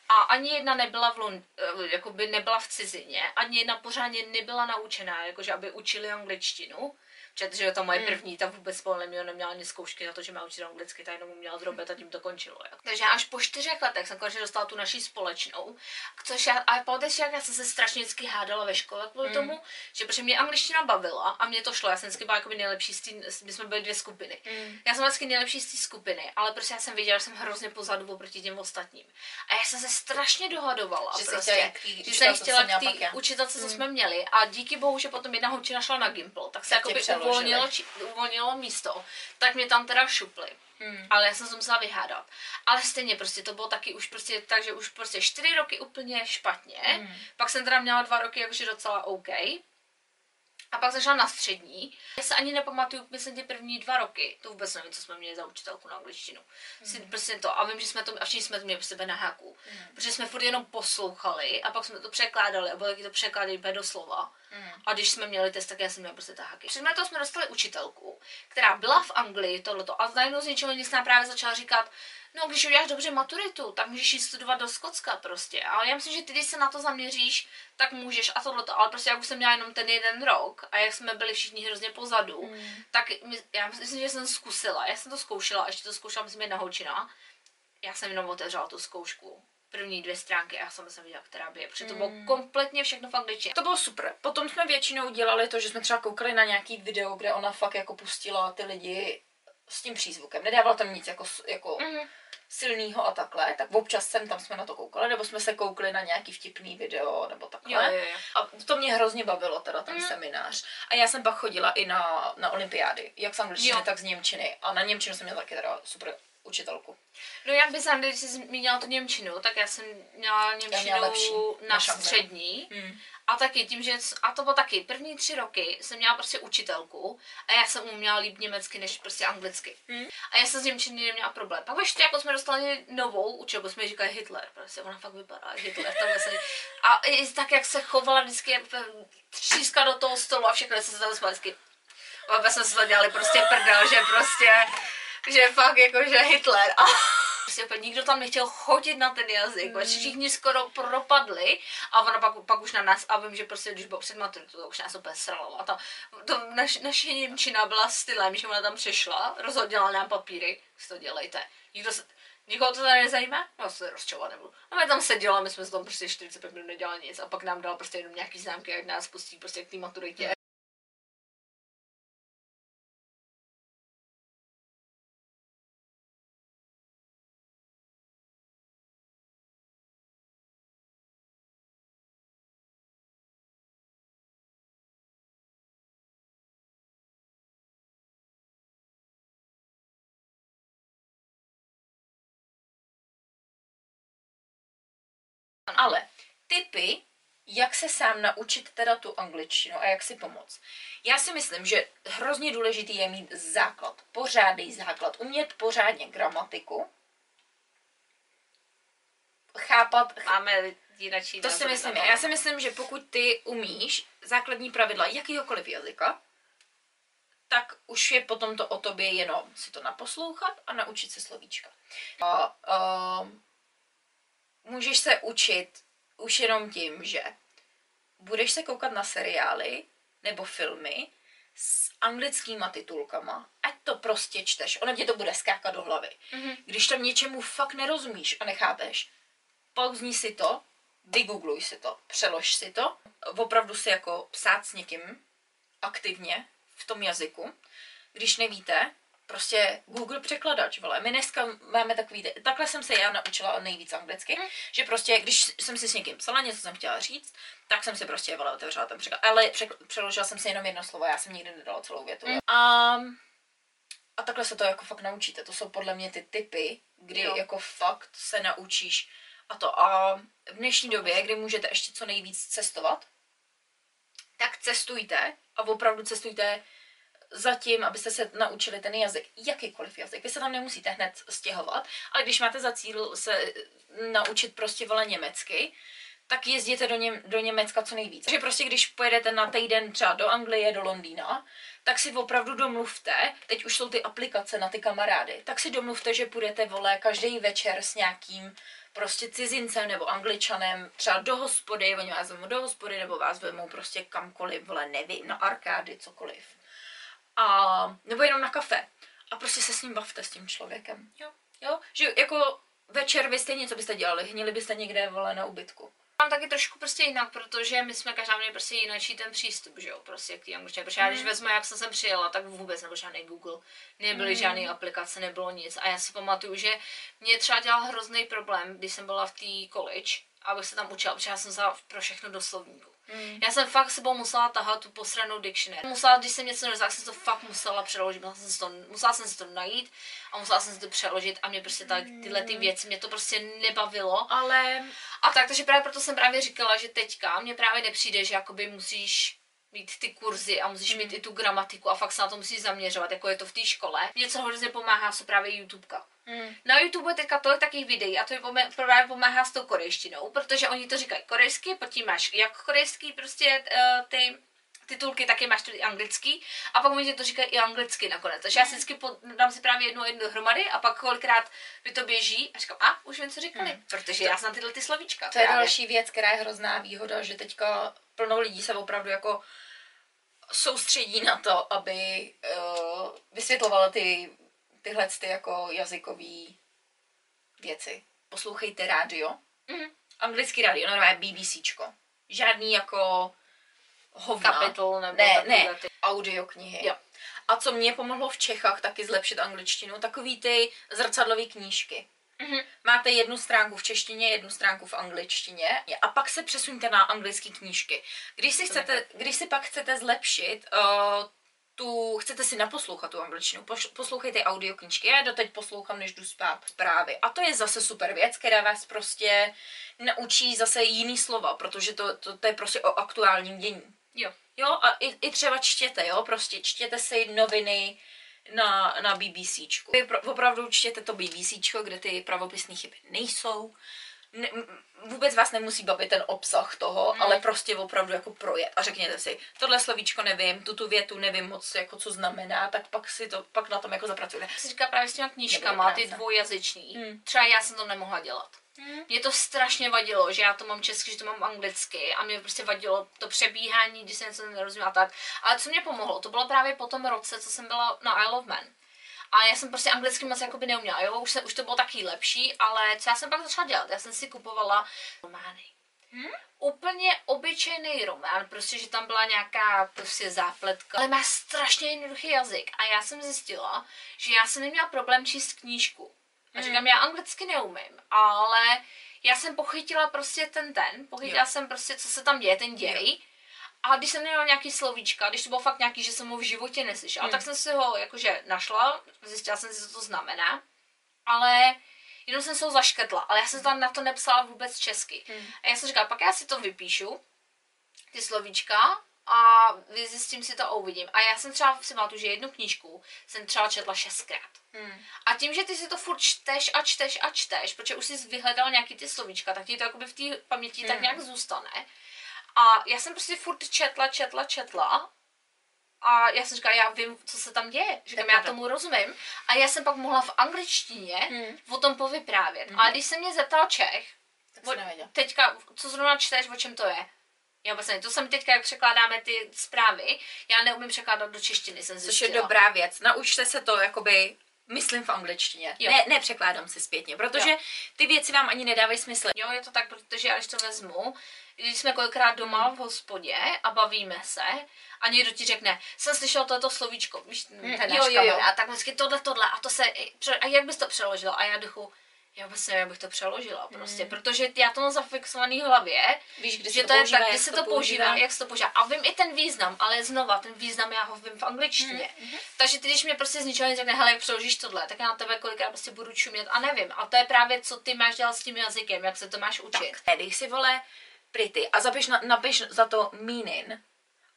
a ani jedna nebyla v, Lund, eh, jakoby nebyla v cizině, ani jedna pořádně nebyla naučená, jakože aby učili angličtinu. Protože ta moje Mm. první, ta vůbec spolu neměla, neměla ani zkoušky na to, že má učit anglicky, ta jenom uměla zrobit a tím to končilo. Jako. Takže až po čtyřech letech jsem konečně dostala tu naší společnou, což já, a pamatuješ, jak já jsem se strašně vždycky hádala ve škole kvůli Mm. tomu, že protože mě angličtina bavila a mě to šlo, já jsem vždycky byla jako nejlepší z tý, my jsme byli dvě skupiny. Mm. Já jsem vždycky nejlepší z té skupiny, ale prostě já jsem věděla, že jsem hrozně pozadu oproti těm ostatním. A já jsem se strašně dohadovala. Že prostě, chtěla že jsem učitelce, co chtěla k té učitelce, co Mm. jsme měli. A díky bohu, že potom jedna holčina šla na Gimple, tak se Tak přeložili. Uvolnilo, či, uvolnilo místo. Tak mě tam teda šupli. Mm. Ale já jsem se musela vyhádat. Ale stejně prostě to bylo taky už prostě tak, že už prostě čtyři roky úplně špatně. Mm. Pak jsem teda měla dva roky jakože docela OK. A pak zašla na střední. Já se ani nepamatuju, myslím, ty první dva roky. To vůbec nevím, co jsme měli za učitelku na angličtinu. Si prostě to. A vím, že jsme to, a všichni jsme to měli pro sebe na háku. Protože jsme furt jenom poslouchali a pak jsme to překládali a bylo taky to překlady do slova. A když jsme měli test, tak já jsem měla prostě tahaky. Před to jsme dostali učitelku, která byla v Anglii, tohleto, a najednou z ničeho nic nám právě začala říkat, no když uděláš dobře maturitu, tak můžeš jít studovat do Skotska prostě. Ale já myslím, že ty, když se na to zaměříš, tak můžeš a tohleto. Ale prostě jak už jsem měla jenom ten jeden rok a jak jsme byli všichni hrozně pozadu, mm. tak my, já myslím, že jsem zkusila. Já jsem to zkoušela, ještě to zkoušela, myslím, jedna holčina. Já jsem jenom otevřela tu zkoušku první dvě stránky a já jsem se viděla, která by je, protože to bylo Mm. kompletně všechno v angličtině. To bylo super. Potom jsme většinou dělali to, že jsme třeba koukali na nějaký video, kde ona fakt jako pustila ty lidi s tím přízvukem. Nedávala tam nic jako, jako Mhm. silného a takhle, tak občas sem tam jsme na to koukali, nebo jsme se koukli na nějaký vtipný video, nebo Jo, takhle. jo, jo. A to mě hrozně bavilo, teda ten Mm. seminář. A já jsem pak chodila i na, na olympiády, jak z angličtiny, Jo. tak z němčiny. A na němčinu jsem měla taky teda super učitelku. No jak by jsem, když jsi zmínila tu Němčinu, tak já jsem měla Němčinu měla lepší na Anglii. střední. Hmm. A taky tím, že, a to bylo taky, první tři roky jsem měla prostě učitelku a já jsem uměla líp německy než prostě anglicky. Hmm. A já jsem s Němčiny neměla problém. Pak ještě jako jsme dostali novou učitelku, jsme říkali Hitler, prostě ona fakt vypadá jak Hitler. Takhle se, a i tak, jak se chovala vždycky, jak tříska do toho stolu a všechno, se to vždycky. A opět jsme se to dělali prostě prdel, že prostě, že fakt jako, že Hitler. A prostě úplně nikdo tam nechtěl chodit na ten jazyk, mm. všichni skoro propadli a ona pak, pak už na nás, a vím, že prostě když bylo před maturitou, to už nás úplně sralo. A ta, to naš, naše Němčina byla stylem, že ona tam přišla, rozhodila nám papíry, si to dělejte. Nikdo se, Nikoho to tady nezajímá? Já se rozčovat nebudu. A my tam seděla, my jsme se tam prostě 45 minut nedělali nic a pak nám dal prostě jenom nějaký známky, jak nás pustí prostě k té maturitě. Ale typy, jak se sám naučit teda tu angličtinu a jak si pomoct. Já si myslím, že hrozně důležitý je mít základ, pořádný základ, umět pořádně gramatiku, chápat, Máme jinačí to si myslím, já. já si myslím, že pokud ty umíš základní pravidla jakýhokoliv jazyka, tak už je potom to o tobě jenom si to naposlouchat a naučit se slovíčka. A, a, můžeš se učit už jenom tím, že budeš se koukat na seriály nebo filmy s anglickýma titulkama, ať to prostě čteš, ono ti to bude skákat do hlavy. Mhm. Když tam něčemu fakt nerozumíš a nechápeš, pauzní si to, vygoogluj si to, přelož si to, opravdu si jako psát s někým aktivně v tom jazyku. Když nevíte, prostě Google překladač, vole. My dneska máme takový, takhle jsem se já naučila nejvíc anglicky, Mm. že prostě, když jsem si s někým psala, něco jsem chtěla říct, tak jsem si prostě, vole, otevřela ten překlad. Ale překl- přeložila jsem si jenom jedno slovo, já jsem nikdy nedala celou větu. Mm. A, a takhle se to jako fakt naučíte. To jsou podle mě ty typy, kdy Jo. jako fakt se naučíš a to. A v dnešní době, kdy můžete ještě co nejvíc cestovat, tak cestujte a opravdu cestujte zatím, abyste se naučili ten jazyk, jakýkoliv jazyk. Vy se tam nemusíte hned stěhovat, ale když máte za cíl se naučit prostě vole německy, tak jezděte do, Něm- do Německa co nejvíc. Takže prostě když pojedete na týden třeba do Anglie, do Londýna, tak si opravdu domluvte, teď už jsou ty aplikace na ty kamarády, tak si domluvte, že půjdete vole každý večer s nějakým prostě cizincem nebo angličanem třeba do hospody, oni vás vezmou do hospody nebo vás vezmou prostě kamkoliv, vole, nevím, na arkády, cokoliv. A, nebo jenom na kafe. A prostě se s ním bavte, s tím člověkem. Jo. Jo, že jako večer vy stejně, co byste dělali, hnili byste někde, vole, na ubytku. Mám taky trošku prostě jinak, protože my jsme každá měli prostě jinačí ten přístup, že jo, prostě k té angličtině. Protože já když vezmu, jak jsem sem přijela, tak vůbec nebyl žádný Google, nebyly Mm. žádné aplikace, nebylo nic. A já si pamatuju, že mě třeba dělal hrozný problém, když jsem byla v té college, abych se tam učila, protože já jsem vzala pro všechno do slovníku. Mm. Já jsem fakt sebou musela tahat tu posranou dictionary. Musela, když jsem něco neznala, tak jsem to fakt musela přeložit. Musela jsem, si to, musela jsem si to najít a musela jsem si to přeložit a mě prostě tady, tyhle ty věci, mě to prostě nebavilo. Ale A tak, takže právě proto jsem právě říkala, že teďka mně právě nepřijde, že jakoby musíš mít ty kurzy a musíš mít i tu gramatiku a fakt se na to musíš zaměřovat, jako je to v té škole. Mně co hrozně pomáhá, jsou právě YouTubeka. Mm. Na YouTube je teďka tolik takových videí a to mi právě pomáhá s tou korejštinou, protože oni to říkají korejsky, tím máš jak korejský prostě uh, ty titulky, taky máš tady anglický a pak oni to říkají i anglicky nakonec. Takže já si vždycky pod, dám si právě jednu jednu dohromady a pak kolikrát mi to běží a říkám, a už vím, co říkali, hmm. protože já znám tyhle ty slovíčka. To je právě. další věc, která je hrozná výhoda, že teďka plno lidí se opravdu jako soustředí na to, aby uh, vysvětlovala ty, tyhle ty jako jazykové věci. Poslouchejte rádio. Mhm. Anglický rádio, no je BBCčko. Žádný jako hovna. Kapitol nebo ne, ne, ty- audioknihy. Jo. A co mě pomohlo v Čechách taky zlepšit angličtinu, takový ty zrcadlové knížky. Mhm. Máte jednu stránku v češtině, jednu stránku v angličtině a pak se přesuňte na anglické knížky. Když si, chcete, když si pak chcete zlepšit uh, tu, chcete si naposlouchat tu angličtinu, poslouchejte audioknížky. Já doteď poslouchám, než jdu spát zprávy. A to je zase super věc, která vás prostě naučí zase jiný slova, protože to, to, to je prostě o aktuálním dění. Jo. Jo, a i, i třeba čtěte, jo, prostě čtěte si noviny na, na BBCčku. Vy Opravdu čtěte to BBCčko, kde ty pravopisné chyby nejsou. Ne, vůbec vás nemusí bavit ten obsah toho, mm. ale prostě opravdu jako projet a řekněte si, tohle slovíčko nevím, tuto větu nevím moc, jako co znamená, tak pak si to, pak na tom jako zapracujte. si říká právě s těma knížkama, ty dvojjazyční. Hmm. Třeba já jsem to nemohla dělat. Hmm. Mě to strašně vadilo, že já to mám česky, že to mám anglicky a mě prostě vadilo to přebíhání, když jsem něco nerozuměla tak. Ale co mě pomohlo, to bylo právě po tom roce, co jsem byla na Isle of Man. A já jsem prostě anglicky moc jakoby neuměla, jo, už, se, už to bylo taky lepší, ale co já jsem pak začala dělat, já jsem si kupovala romány. Hmm? Úplně obyčejný román, prostě, že tam byla nějaká prostě zápletka, ale má strašně jednoduchý jazyk. A já jsem zjistila, že já jsem neměla problém číst knížku. A Hmm. říkám, já anglicky neumím, ale já jsem pochytila prostě ten ten, pochytila Jo. jsem prostě, co se tam děje, ten děj. A když jsem měla nějaký slovíčka, když to bylo fakt nějaký, že jsem ho v životě neslyšela, Hmm. tak jsem si ho jakože našla, zjistila jsem si, co to znamená, ale jenom jsem se ho zaškrtla, ale já jsem tam na to nepsala vůbec česky. Hmm. A já jsem říkala, pak já si to vypíšu, ty slovíčka, a vyzjistím si to a uvidím. A já jsem třeba si pamatuju, že jednu knížku jsem třeba četla šestkrát. Hmm. A tím, že ty si to furt čteš a čteš a čteš, protože už jsi vyhledal nějaký ty slovíčka, tak ti to jakoby v té paměti tak Mm. nějak zůstane. A já jsem prostě furt četla, četla, četla. A já jsem říkala, já vím, co se tam děje. Říkám, já tomu rozumím. A já jsem pak mohla v angličtině Hmm. o tom povyprávět. A když se mě zeptal Čech, Tak nevěděl. teďka, co zrovna čteš, o čem to je? Já vůbec nevím. To jsem teďka, jak překládáme ty zprávy, já neumím překládat do češtiny, jsem Což zjistila. je dobrá věc. Naučte se to jakoby myslím v angličtině. Jo. Ne, nepřekládám si zpětně, protože Jo. ty věci vám ani nedávají smysl. Jo, je to tak, protože já když to vezmu, když jsme kolikrát doma v hospodě a bavíme se a někdo ti řekne, jsem slyšel toto slovíčko, víš, ten Mm, náš jo, jo, jo. kamarád, tak vždycky tohle, tohle a to se, a jak bys to přeložila? A já duchu, já vůbec nevím, jak bych to přeložila prostě, protože já to mám zafixovaný v hlavě, Víš, kdy že to, je tak, kdy se to používá, jak se to používá. A vím i ten význam, ale znova, ten význam já ho vím v angličtině. Mhm, Takže ty, když mě prostě z ničeho nic řekne, hele, jak přeložíš tohle, tak já na tebe kolikrát prostě budu čumět a nevím. A to je právě, co ty máš dělat s tím jazykem, jak se to máš učit. Tak, dej si vole pretty a zapiš, na, napiš za to meaning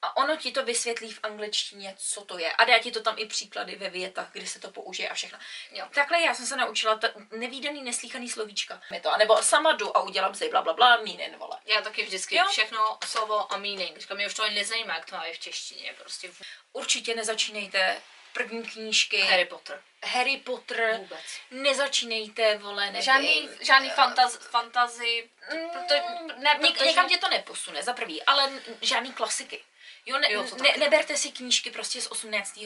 a ono ti to vysvětlí v angličtině, co to je. A dá ti to tam i příklady ve větách, kdy se to použije a všechno. Jo. Takhle já jsem se naučila t- nevýdaný, neslíchaný slovíčka. Je to, anebo sama jdu a udělám si bla bla bla meaning, vole. Já taky vždycky Jo. všechno slovo a meaning. Říkám, mě už to ani nezajímá, jak to má v češtině. Prostě Určitě nezačínejte první knížky. Harry Potter. Harry Potter. Vůbec. Nezačínejte, vole, nevím. Žádný, žádný fantaz, fantazy, proto, ne, Něk, protože... někam tě to neposune, za prvý, ale žádný klasiky. Jo, ne, Jo, ne, neberte si knížky prostě z 18.,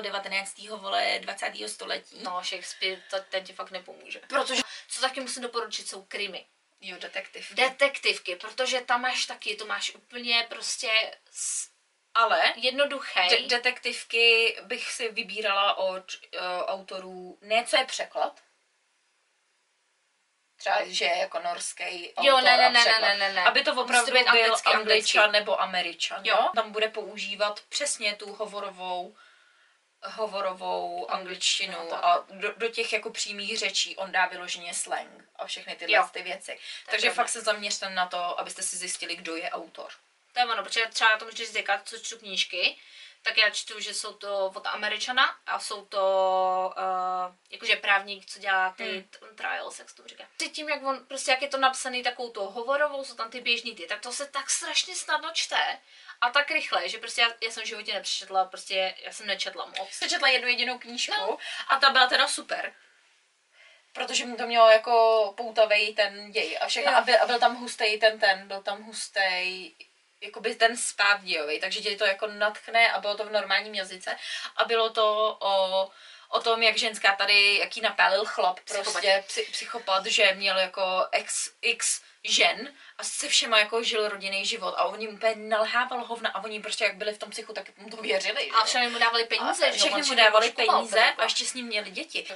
19., vole, 20. století. No, Shakespeare, to, ten ti fakt nepomůže. Protože... Co taky musím doporučit, jsou krymy. Jo, detektiv. Detektivky, protože tam máš taky, to máš úplně prostě s- ale jednoduchý. de- detektivky bych si vybírala od uh, autorů, ne co je překlad, třeba, že je jako norský autor Jo, ne, ne, ne, překlad. ne, ne, ne. Aby to opravdu to byl být anglicky, angličan nebo američan, Jo. jo? Tam bude používat přesně tu hovorovou hovorovou angličtinu no, tak. a do, do těch jako přímých řečí on dá vyloženě slang a všechny tyhle Jo. ty věci. To je Takže fakt se zaměřte na to, abyste si zjistili, kdo je autor. To je ono, protože třeba já tomu vždy říkat, co čtu knížky, tak já čtu, že jsou to od Američana a jsou to uh, jakože právník, co dělá ty hmm. trials, jak se to říká. Tím, jak on, prostě jak je to napsaný takovou tou hovorovou, jsou tam ty běžný ty, tak to se tak strašně snadno čte a tak rychle, že prostě já, já jsem v životě nepřečetla, prostě já jsem nečetla moc. Jsem četla jednu jedinou knížku No, a ta byla teda super. protože mi to mělo jako poutavej ten děj a všechno. A byl, a byl tam hustej ten ten, byl tam hustej jakoby ten spát dějový, takže tě to jako natchne a bylo to v normálním jazyce a bylo to o, o tom, jak ženská tady, jaký napálil chlap, Psychopat. prostě psy, psychopat, že měl jako x, x žen a se všema jako žil rodinný život a oni úplně nalhával hovna a oni prostě jak byli v tom psychu, tak mu to věřili. A všem mu dávali peníze, a že všechny mu dávali peníze a ještě s ním měli děti.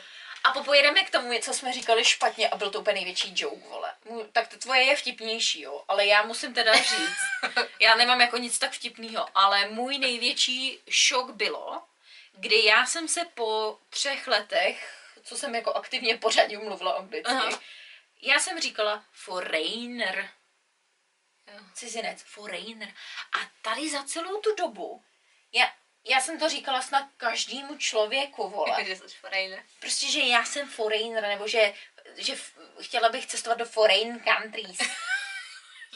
A popojedeme k tomu, co jsme říkali špatně a byl to úplně největší joke, vole. Tak to tvoje je vtipnější, jo, ale já musím teda říct, já nemám jako nic tak vtipného, ale můj největší šok bylo, kdy já jsem se po třech letech, co jsem jako aktivně pořádně mluvila anglicky, Aha. já jsem říkala foreigner, cizinec, foreigner. A tady za celou tu dobu, já, já jsem to říkala snad každému člověku, vole. Že jsi foreigner. Prostě, že já jsem foreigner, nebo že, že f- chtěla bych cestovat do foreign countries.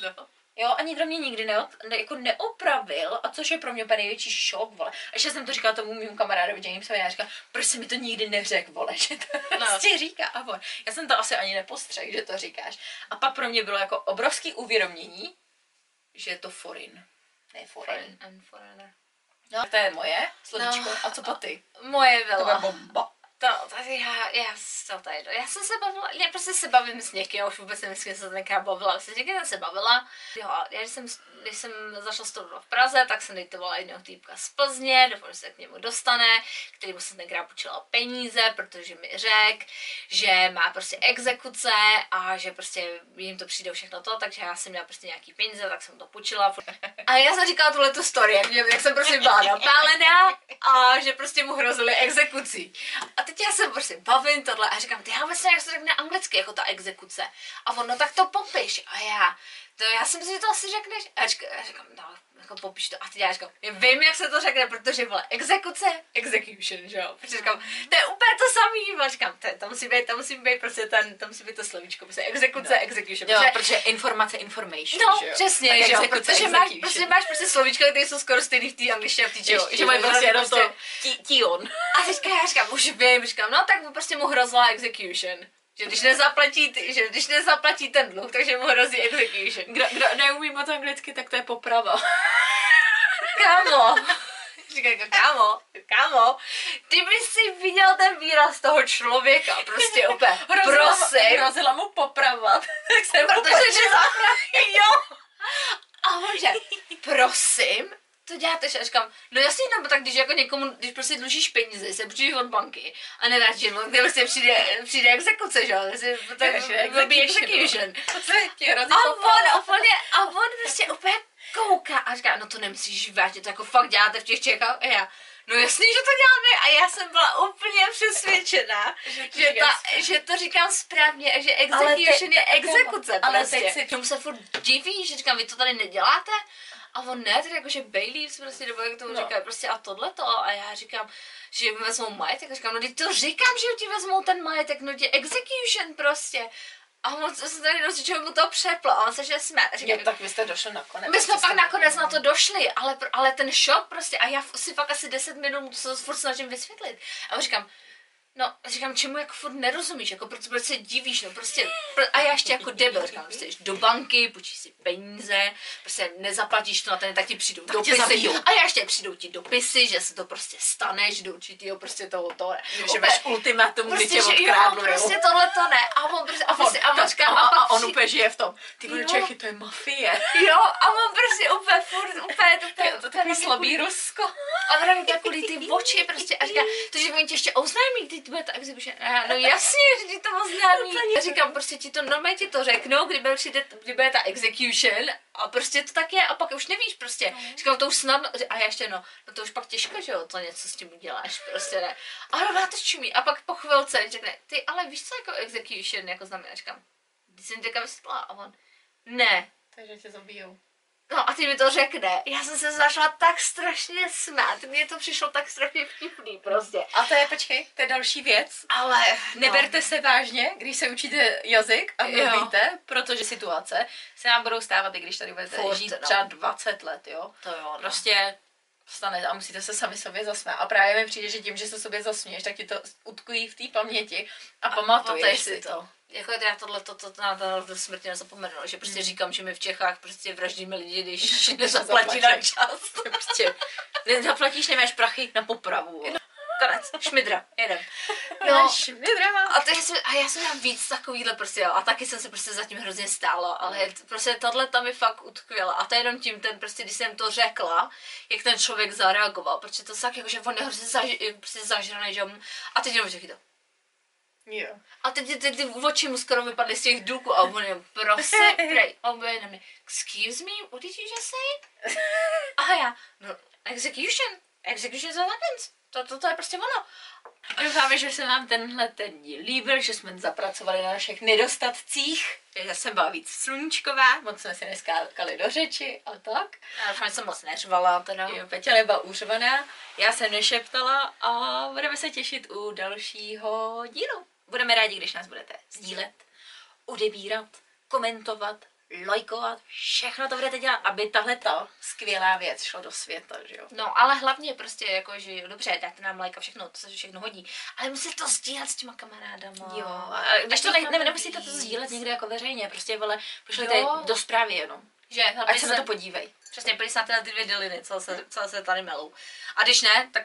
No. Jo, a nikdo mě nikdy ne, ne, jako neopravil, a což je pro mě úplně největší šok, vole. A ještě jsem to říkala tomu mým kamarádovi Jamesovi, já říkala, proč jsi mi to nikdy neřekl, vole, že to No. prostě říká. A on, já jsem to asi ani nepostřeh, že to říkáš. A pak pro mě bylo jako obrovský uvědomění, že je to foreign, ne foreign. Foreign and foreigner. No, to je moje slovíčko. No. A co pa ty? Moje To bude byla. bomba. To, to já, já, to tady, já jsem se bavila, já prostě se bavím s někým, já už vůbec kým jsem se tenkrát bavila, s někým jsem se bavila. Jo, já když jsem, když jsem začala studovat v Praze, tak jsem dejtovala jednoho týpka z Plzně, doufám, že se k němu dostane, kterýmu jsem tenkrát počila peníze, protože mi řekl, že má prostě exekuce a že prostě jim to přijde všechno to, takže já jsem měla prostě nějaký peníze, tak jsem to půjčila. A já jsem říkala tuhle tu story, jak, jsem prostě byla napálená a že prostě mu hrozily exekucí. A teď já se prostě bavím tohle a říkám, ty já nevím, jak se řekne anglicky, jako ta exekuce. A on, no tak to popiš. A já, to já si myslím, že to asi řekneš. A říkám no, jako popiš to. A já říkám, já vím, jak se to řekne, protože vole, exekuce, execution, že jo. Protože říkám, to je úplně to samý. A říkám, to, to musí být, to musí být prostě ten, to musí být to slovíčko, prostě exekuce, No. execution. Jo, protože- protože informace, information, No, že jo? přesně, Tak že jo, exekuce, protože máš, prostě máš prostě slovíčka, které jsou skoro stejný v té angličtině a v té češtině. že mají prostě jenom to prostě- tí- tion. A teďka já říkám, už vím, říkám, no tak mu prostě mu hrozila execution. Že když nezaplatí, ty- že když nezaplatí ten dluh, takže mu hrozí execution. Kdo, kdo neumí moc anglicky, tak to je poprava. Kámo, jako, kámo, kámo, ty bys si viděl ten výraz toho člověka, prostě úplně, prosím, Hrozila mu popravat. tak jsem protože že zapraví, jo. A on že, prosím, to děláte, že říkám, no jasně, no, tak když jako někomu, když prostě dlužíš peníze, se půjčíš od banky a nedáš jim, tak prostě přijde, přijde exekuce, že jo, takže tak will be execution, execution. A on úplně, a on prostě úplně kouká a říká, no to nemyslíš vážně, to jako fakt děláte v těch Čechách? A já, no jasný, že to děláme a já jsem byla úplně přesvědčená, Že to že, ta, že to říkám správně a že Ale teď- execution je exekuce ale prostě. teď si- Tomu se furt diví, že říkám, vy to tady neděláte? A on ne, tedy jakože Baileys prostě, nebo jak tomu No. říká, prostě a tohleto. A já říkám, že mi vezmou majetek. A říkám, no teď to říkám, že ti vezmou ten majetek, no tě execution prostě. A on se tady čeho mu to přeplo a on se že jsme. Jo, Říkám, tak vy jste došli nakonec. my jsme pak nakonec na to došli, ale, ale ten šok prostě, a já si fakt asi 10 minut se furt snažím vysvětlit. A říkám, no, říkám, čemu jako furt nerozumíš, jako proč, proč se divíš, no prostě, pr- a já ještě jako debil, říkám, prostě jdeš do banky, půjčíš si peníze, prostě nezaplatíš to na ten, tak ti přijdou tě dopisy. A já ještě přijdou ti dopisy, že se to prostě stane, že do určitého prostě toho, toho, Že máš ultimátum, kdy prostě, tě že odkrádnu, prostě tohle to ne. A on prostě, a, prostě, a, to- počkám, a, pak on úplně žije v tom. Ty vole. Čechy, to je mafie. Jo, a on prostě úplně furt, úplně, to, To je to takový slabý Rusko. A ona mi takový ty oči prostě a říká, to, že oni tě ještě oznámí, to bude ta exhibition. A já, no jasně, že ti to oznámí. Já říkám, prostě ti to normálně ti to řeknou, kdy bude, přijde, kdy bude ta execution a prostě to tak je a pak už nevíš prostě. Říkám, to už snadno, a já ještě no, no to už pak těžko, že jo, to něco s tím uděláš, prostě ne. A ona to čumí a pak po chvilce řekne, ty ale víš co jako execution jako znamená, říkám, ty jsem teďka vysvětla a on, ne, Takže tě zabijou. No a ty mi to řekne. Já jsem se začala tak strašně smát. Mně to přišlo tak strašně vtipný prostě. A to je, počkej, to je další věc. Ale Neberte se vážně, když se učíte jazyk a mluvíte, protože situace se nám budou stávat, i když tady budete Furt, žít no. třeba 20 let, jo. To jo, no. Prostě stane a musíte se sami sobě zasmát. A právě mi přijde, že tím, že se sobě zasměješ, tak ti to utkují v té paměti a, pamatuješ pamatuješ si to. Jako já tohle to, to, to, na to do smrti nezapomenu, že prostě říkám, že my v Čechách prostě vraždíme lidi, když nezaplatí na čas. prostě nezaplatíš, nemáš prachy na popravu. Konec, šmidra, jedem. No, No, drama. a, to já jsem, a já jsem měla víc takovýhle prostě, jo, a taky jsem se prostě zatím hrozně stála, ale t- prostě tohle tam mi fakt utkvěla. A to je jenom tím, ten prostě, když jsem to řekla, jak ten člověk zareagoval, protože to tak jako, že on je hrozně zaž, prostě zažraný, že jo, a teď jenom řekl to. Jo. A teď ty, ty, ty oči mu skoro vypadly z těch důků a on je prosím, prej. A on bude na mě, excuse me, what did you just say? A já, no, execution, execution is happens. To, to, to je prostě ono. A doufáme, že se vám tenhle ten díl líbil, že jsme zapracovali na našich nedostatcích, že jsem byla víc sluníčková, moc jsme si neskákali do řeči a tak. Já doufám, že jsem moc neřvala, teda. Jo, Peťa nebyla úřvaná, já jsem nešeptala a budeme se těšit u dalšího dílu. Budeme rádi, když nás budete sdílet, odebírat, komentovat, lajkovat, všechno to budete dělat, aby tahle ta skvělá věc šla do světa, že jo. No, ale hlavně prostě jako, že jo, dobře, dáte nám like a všechno, to se všechno hodí, ale musíte to sdílet s těma kamarádama. Jo, a když to ne, ne, nemusíte to sdílet někde jako veřejně, prostě vole, pošlete do zprávy jenom. Že, Ať se na to podívej. Přesně, se na tyhle ty dvě deliny, co se, co se tady melou. A když ne, tak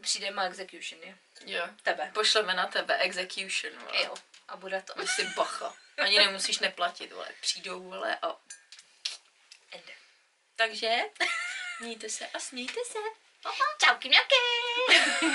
přijde má execution. Jo. Tebe. Pošleme na tebe execution, vole. Jo. A bude to. Ať si bacha. Ani nemusíš neplatit, vole. Přijdou, vole, a... Ende. Takže, mějte se a smějte se. Čauky mňauky!